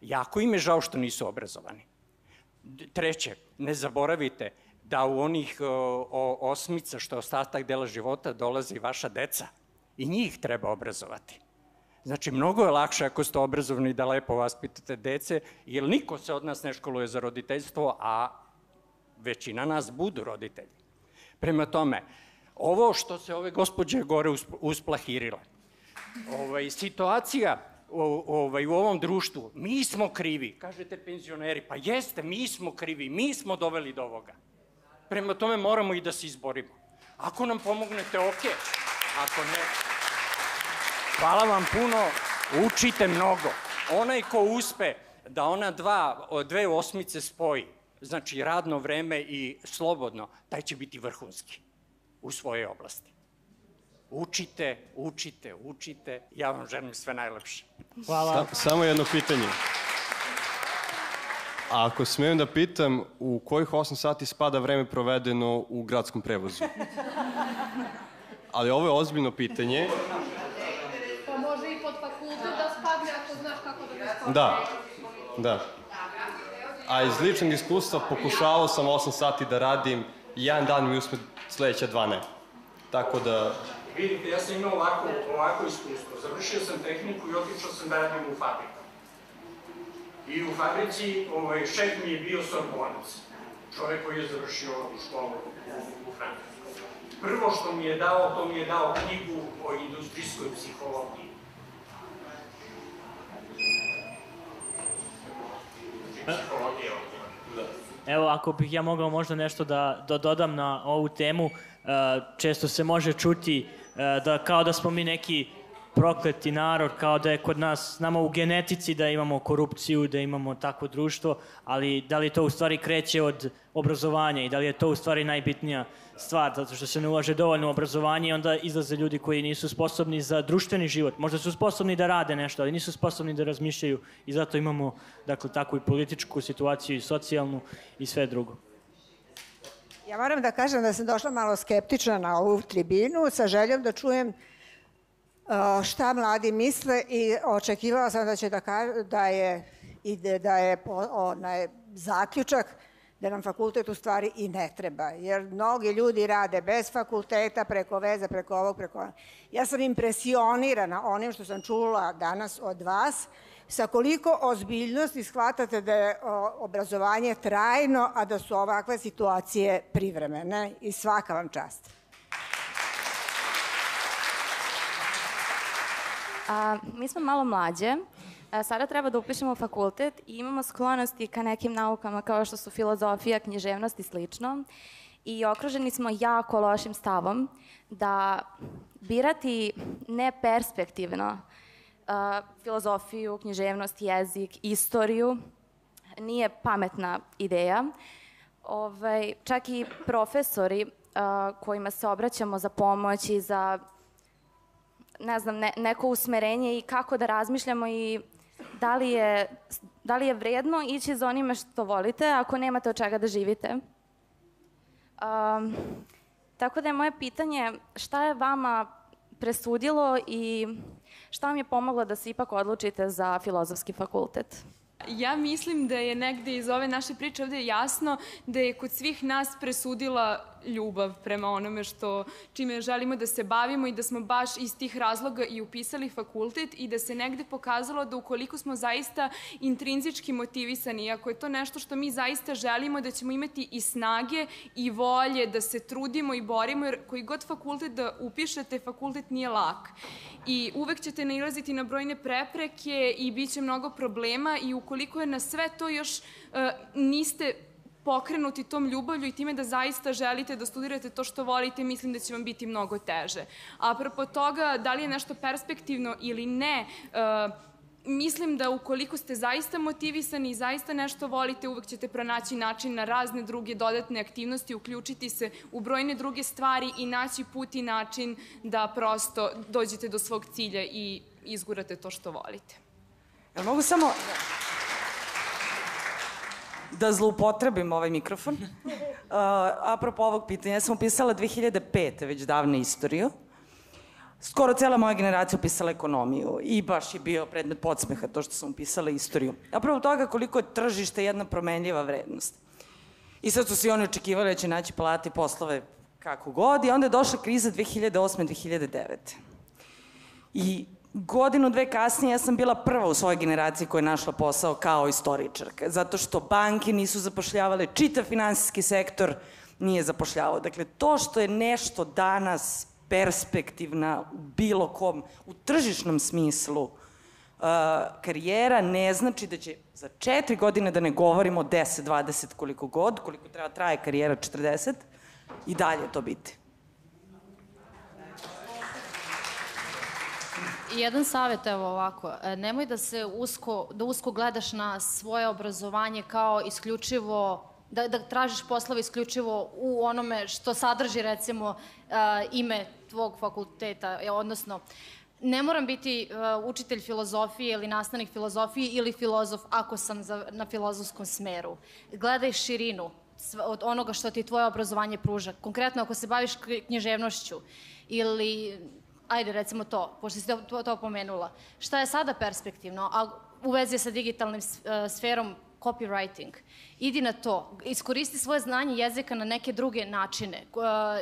jako im je žao što nisu obrazovani. Treće, ne zaboravite da u onih o, osmica što je ostatak dela života dolaze i vaša deca. I njih treba obrazovati. Znači, mnogo je lakše ako ste obrazovani da lepo vaspitate dece, jer niko se od nas ne školuje za roditeljstvo, a većina nas budu roditelji. Prema tome, ovo što se ove gospođe gore usplahirile, ovaj, situacija ovaj, u ovom društvu, mi smo krivi, kažete penzioneri, pa jeste, mi smo krivi, mi smo doveli do ovoga. Prema tome moramo i da se izborimo. Ako nam pomognete, ok. Ako ne, hvala vam puno, učite mnogo. Onaj ko uspe da ona dva, dve osmice spoji, znači radno vreme i slobodno, taj će biti vrhunski u svojoj oblasti. Učite, učite, učite. Ja vam želim sve najlepše. Hvala. Sa, samo jedno pitanje. A ako smijem da pitam, u kojih 8 sati spada vreme provedeno u gradskom prevozu? Ali ovo je ozbiljno pitanje. Pa može i pod fakultet da spadne ako znaš kako da ga spadne. Da, da. A iz ličnog iskustva pokušavao sam 8 sati da radim, jedan dan mi uspe sledeća dva ne. Tako da... Vidite, ja sam imao ovako, ovako iskustvo. Završio sam tehniku i otišao sam da radim u fabriku. I u fabrici ovaj, šef mi je bio sorbonac. Čovek koji je završio školu u, u Francuskoj. Prvo što mi je dao, to mi je dao knjigu o industrijskoj psihologiji. Znači, psihologija Da. Evo, ako bih ja mogao možda nešto da, da dodam na ovu temu, često se može čuti da kao da smo mi neki prokleti narod, kao da je kod nas, nama u genetici da imamo korupciju, da imamo takvo društvo, ali da li to u stvari kreće od obrazovanja i da li je to u stvari najbitnija stvar, zato što se ne ulaže dovoljno u obrazovanje i onda izlaze ljudi koji nisu sposobni za društveni život. Možda su sposobni da rade nešto, ali nisu sposobni da razmišljaju i zato imamo dakle, takvu i političku situaciju i socijalnu i sve drugo. Ja moram da kažem da sam došla malo skeptična na ovu tribinu sa željom da čujem šta mladi misle i očekivala sam da će da, kaže, da je, ide, da je onaj, zaključak da nam fakultet u stvari i ne treba, jer mnogi ljudi rade bez fakulteta, preko veze, preko ovog, preko ovog. Ja sam impresionirana onim što sam čula danas od vas, sa koliko ozbiljnosti shvatate da je obrazovanje trajno, a da su ovakve situacije privremene i svaka vam čast. A, mi smo malo mlađe, a, sada treba da upišemo fakultet i imamo sklonosti ka nekim naukama kao što su filozofija, književnost i slično. I okruženi smo jako lošim stavom da birati neperspektivno filozofiju, književnost, jezik, istoriju nije pametna ideja. Ovaj, čak i profesori kojima se obraćamo za pomoć i za ne znam, ne, neko usmerenje i kako da razmišljamo i da li je, da li je vredno ići za onime što volite ako nemate od čega da živite. Um, tako da je moje pitanje šta je vama presudilo i šta vam je pomoglo da se ipak odlučite za filozofski fakultet? Ja mislim da je negde iz ove naše priče ovde jasno da je kod svih nas presudila ljubav prema onome što, čime želimo da se bavimo i da smo baš iz tih razloga i upisali fakultet i da se negde pokazalo da ukoliko smo zaista intrinzički motivisani, ako je to nešto što mi zaista želimo, da ćemo imati i snage i volje da se trudimo i borimo, jer koji god fakultet da upišete, fakultet nije lak. I uvek ćete nailaziti na brojne prepreke i bit će mnogo problema i ukoliko je na sve to još uh, niste pokrenuti tom ljubavlju i time da zaista želite da studirate to što volite, mislim da će vam biti mnogo teže. Apropo toga, da li je nešto perspektivno ili ne, uh, mislim da ukoliko ste zaista motivisani i zaista nešto volite, uvek ćete pronaći način na razne druge dodatne aktivnosti, uključiti se u brojne druge stvari i naći put i način da prosto dođete do svog cilja i izgurate to što volite. Jel mogu samo da zloupotrebim ovaj mikrofon? Uh, apropo ovog pitanja, ja sam upisala 2005. već davne istoriju. Skoro cela moja generacija upisala ekonomiju i baš je bio predmet podsmeha to što sam upisala istoriju. Apropo toga koliko je tržište jedna promenljiva vrednost. I sad su svi oni očekivali da će naći plate i poslove kako god i onda je došla kriza 2008-2009. I godinu, dve kasnije ja sam bila prva u svojoj generaciji koja je našla posao kao istoričarka, zato što banke nisu zapošljavale, čitav finansijski sektor nije zapošljavao. Dakle, to što je nešto danas perspektivna u bilo kom, u tržišnom smislu, uh, karijera ne znači da će za četiri godine, da ne govorimo 10, 20, koliko god, koliko treba traje karijera 40, i dalje to biti. Jedan savjet, evo ovako, e, nemoj da se usko, da usko gledaš na svoje obrazovanje kao isključivo da, da tražiš poslove isključivo u onome što sadrži recimo uh, ime tvog fakulteta, e, odnosno ne moram biti uh, učitelj filozofije ili nastavnik filozofije ili filozof ako sam za, na filozofskom smeru. Gledaj širinu od onoga što ti tvoje obrazovanje pruža. Konkretno ako se baviš književnošću ili ajde recimo to, pošto si to, to pomenula, šta je sada perspektivno, a u vezi sa digitalnim sferom copywriting. Idi na to, iskoristi svoje znanje jezika na neke druge načine,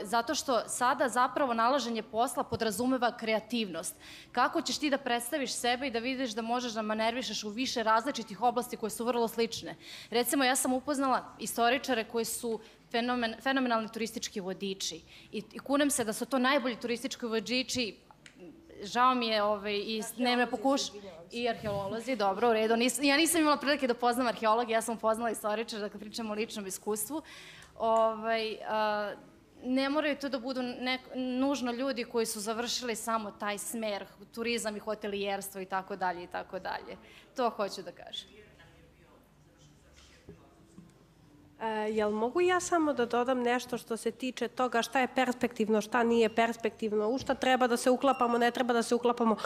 zato što sada zapravo nalaženje posla podrazumeva kreativnost. Kako ćeš ti da predstaviš sebe i da vidiš da možeš da manervišeš u više različitih oblasti koje su vrlo slične. Recimo, ja sam upoznala istoričare koji su fenomen, fenomenalni turistički vodiči i, i kunem se da su to najbolji turistički vodiči žao mi je ovaj, i ne me pokuš i arheolozi, dobro, u redu. Nis, ja nisam imala prilike da poznam arheologa, ja sam upoznala istoričar, dakle pričamo o ličnom iskustvu. Ovaj, a, ne moraju to da budu ne, nužno ljudi koji su završili samo taj smer, turizam i hotelijerstvo i tako dalje i tako dalje. To hoću da kažem. E, jel mogu ja samo da dodam nešto što se tiče toga šta je perspektivno, šta nije perspektivno, u šta treba da se uklapamo, ne treba da se uklapamo.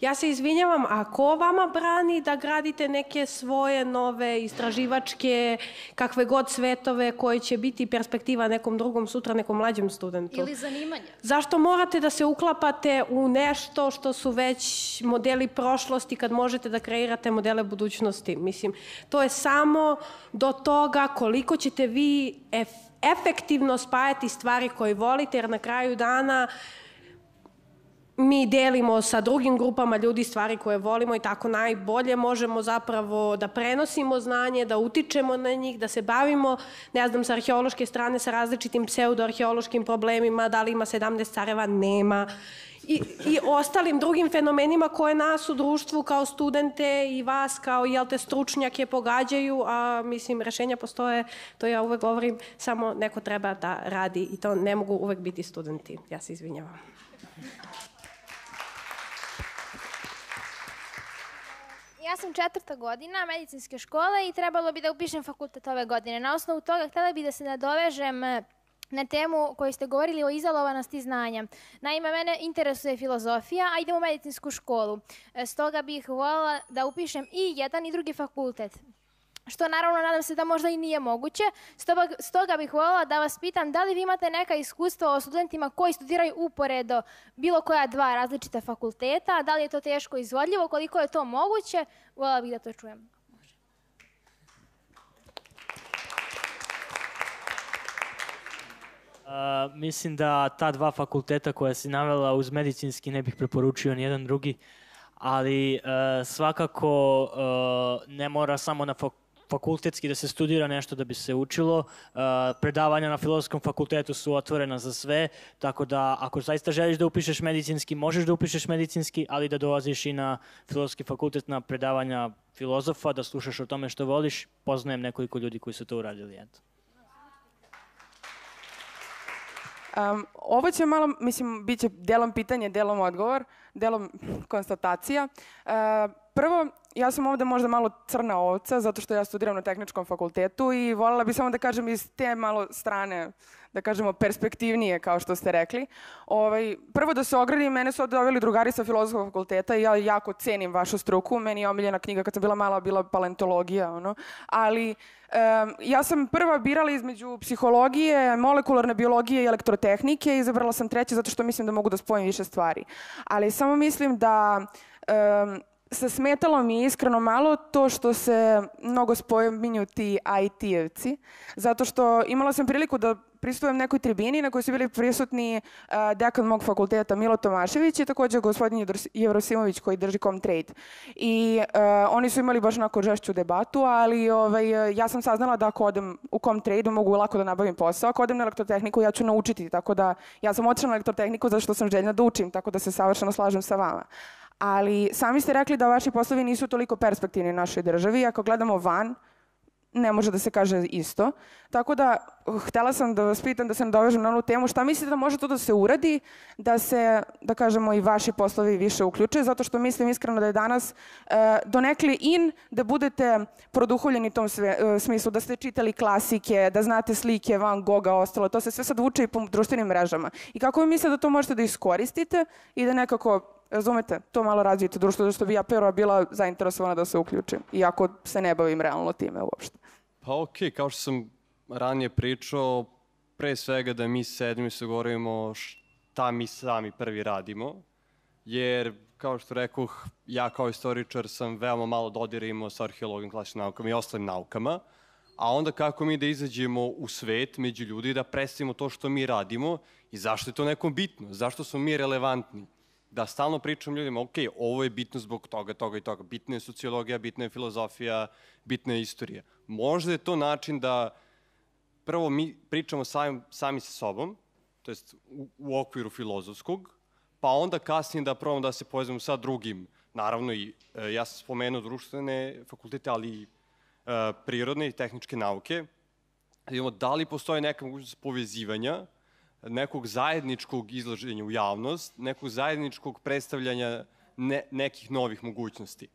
Ja se izvinjavam, a ko vama brani da gradite neke svoje nove istraživačke, kakve god svetove koje će biti perspektiva nekom drugom sutra, nekom mlađem studentu? Ili zanimanja. Zašto morate da se uklapate u nešto što su već modeli prošlosti kad možete da kreirate modele budućnosti? Mislim, to je samo do toga koliko ćete vi ef, efektivno spajati stvari koje volite, jer na kraju dana mi delimo sa drugim grupama ljudi stvari koje volimo i tako najbolje možemo zapravo da prenosimo znanje, da utičemo na njih, da se bavimo, ne znam, sa arheološke strane sa različitim pseudoarheološkim problemima, da li ima 17 careva, nema i, i ostalim drugim fenomenima koje nas u društvu kao studente i vas kao jel te stručnjake pogađaju, a mislim rešenja postoje, to ja uvek govorim, samo neko treba da radi i to ne mogu uvek biti studenti. Ja se izvinjavam. Ja sam četvrta godina medicinske škole i trebalo bi da upišem fakultet ove godine. Na osnovu toga htela bi da se nadovežem na temu koju ste govorili o izolovanosti znanja. Naime, mene interesuje filozofija, a idem u medicinsku školu. E, stoga bih voljela da upišem i jedan i drugi fakultet. Što naravno nadam se da možda i nije moguće. Stoga, stoga bih voljela da vas pitam da li vi imate neka iskustva o studentima koji studiraju uporedo bilo koja dva različita fakulteta, da li je to teško izvodljivo, koliko je to moguće, voljela bih da to čujem. Uh, mislim da ta dva fakulteta koja si navela uz medicinski ne bih preporučio ni jedan drugi, ali uh, svakako uh, ne mora samo na fak fakultetski da se studira nešto da bi se učilo. Uh, predavanja na filozofskom fakultetu su otvorena za sve, tako da ako zaista želiš da upišeš medicinski, možeš da upišeš medicinski, ali da dolaziš i na filozofski fakultet na predavanja filozofa, da slušaš o tome što voliš. Poznajem nekoliko ljudi koji su to uradili. Eto. Um, ovo će malo, mislim, bit će delom pitanje, delom odgovor, delom konstatacija. Uh, prvo, ja sam ovde možda malo crna ovca, zato što ja studiram na tehničkom fakultetu i voljela bi samo da kažem iz te malo strane, da kažemo perspektivnije, kao što ste rekli. Ovaj, prvo da se ogradim, mene su doveli drugari sa filozofskog fakulteta i ja jako cenim vašu struku. Meni je omiljena knjiga kad sam bila mala, bila paleontologija, ono. Ali um, ja sam prva birala između psihologije, molekularne biologije i elektrotehnike i izabrala sam treće zato što mislim da mogu da spojim više stvari. Ali samo mislim da um, se smetalo mi je iskreno malo to što se mnogo spominju ti IT-evci, zato što imala sam priliku da pristujem nekoj tribini na kojoj su bili prisutni dekan mog fakulteta Milo Tomašević i takođe gospodin Jevrosimović koji drži Comtrade. I oni su imali baš onako žešću debatu, ali ovaj, ja sam saznala da ako odem u Comtrade mogu lako da nabavim posao. Ako odem na elektrotehniku ja ću naučiti, tako da ja sam otišla na elektrotehniku zato što sam željna da učim, tako da se savršeno slažem sa vama ali sami ste rekli da vaši poslovi nisu toliko perspektivni našoj državi. Ako gledamo van, ne može da se kaže isto. Tako da, htela sam da vas pitam, da se nadovežem na onu temu, šta mislite da može to da se uradi, da se, da kažemo, i vaši poslovi više uključe, zato što mislim iskreno da je danas e, in da budete produhuljeni tom sve, e, smislu, da ste čitali klasike, da znate slike Van Gogha, ostalo, to se sve sad vuče i po društvenim mrežama. I kako vi mislite da to možete da iskoristite i da nekako Razumete? To malo razvijete društvo, zašto bi ja prva bila zainteresovana da se uključim, iako se ne bavim realno time uopšte. Pa okej, okay, kao što sam ranije pričao, pre svega da mi sedimo i se govorimo šta mi sami prvi radimo, jer kao što rekoh, ja kao istoričar sam veoma malo dodirimo sa arheologijom, klasičnim naukama i ostalim naukama, a onda kako mi da izađemo u svet među ljudi da predstavimo to što mi radimo i zašto je to nekom bitno, zašto smo mi relevantni da stalno pričam ljudima, ok, ovo je bitno zbog toga, toga i toga. Bitna je sociologija, bitna je filozofija, bitna je istorija. Možda je to način da prvo mi pričamo sami, sami sa sobom, to jest u, u okviru filozofskog, pa onda kasnije da probamo da se povezamo sa drugim. Naravno, i, e, ja sam spomenuo društvene fakultete, ali i e, prirodne i tehničke nauke. Da vidimo da li postoje neka mogućnost povezivanja nekog zajedničkog izlaženja u javnost, nekog zajedničkog predstavljanja ne, nekih novih mogućnosti.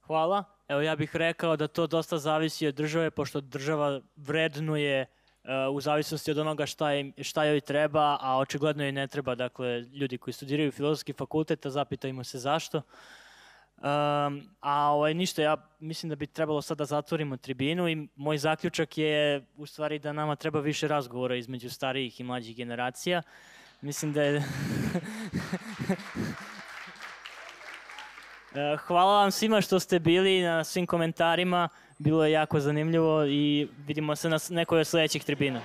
Hvala. Evo ja bih rekao da to dosta zavisi od države, pošto država vrednuje uh, u zavisnosti od onoga šta, je, šta joj treba, a očigledno joj ne treba, dakle, ljudi koji studiraju filozofski fakultet, a zapitajmo se zašto. Uh, Um, a ovaj, ništa, ja mislim da bi trebalo sad da zatvorimo tribinu i moj zaključak je u stvari da nama treba više razgovora između starijih i mlađih generacija. Mislim da je... E, hvala vam svima što ste bili na svim komentarima. Bilo je jako zanimljivo i vidimo se na nekoj od sledećih tribina.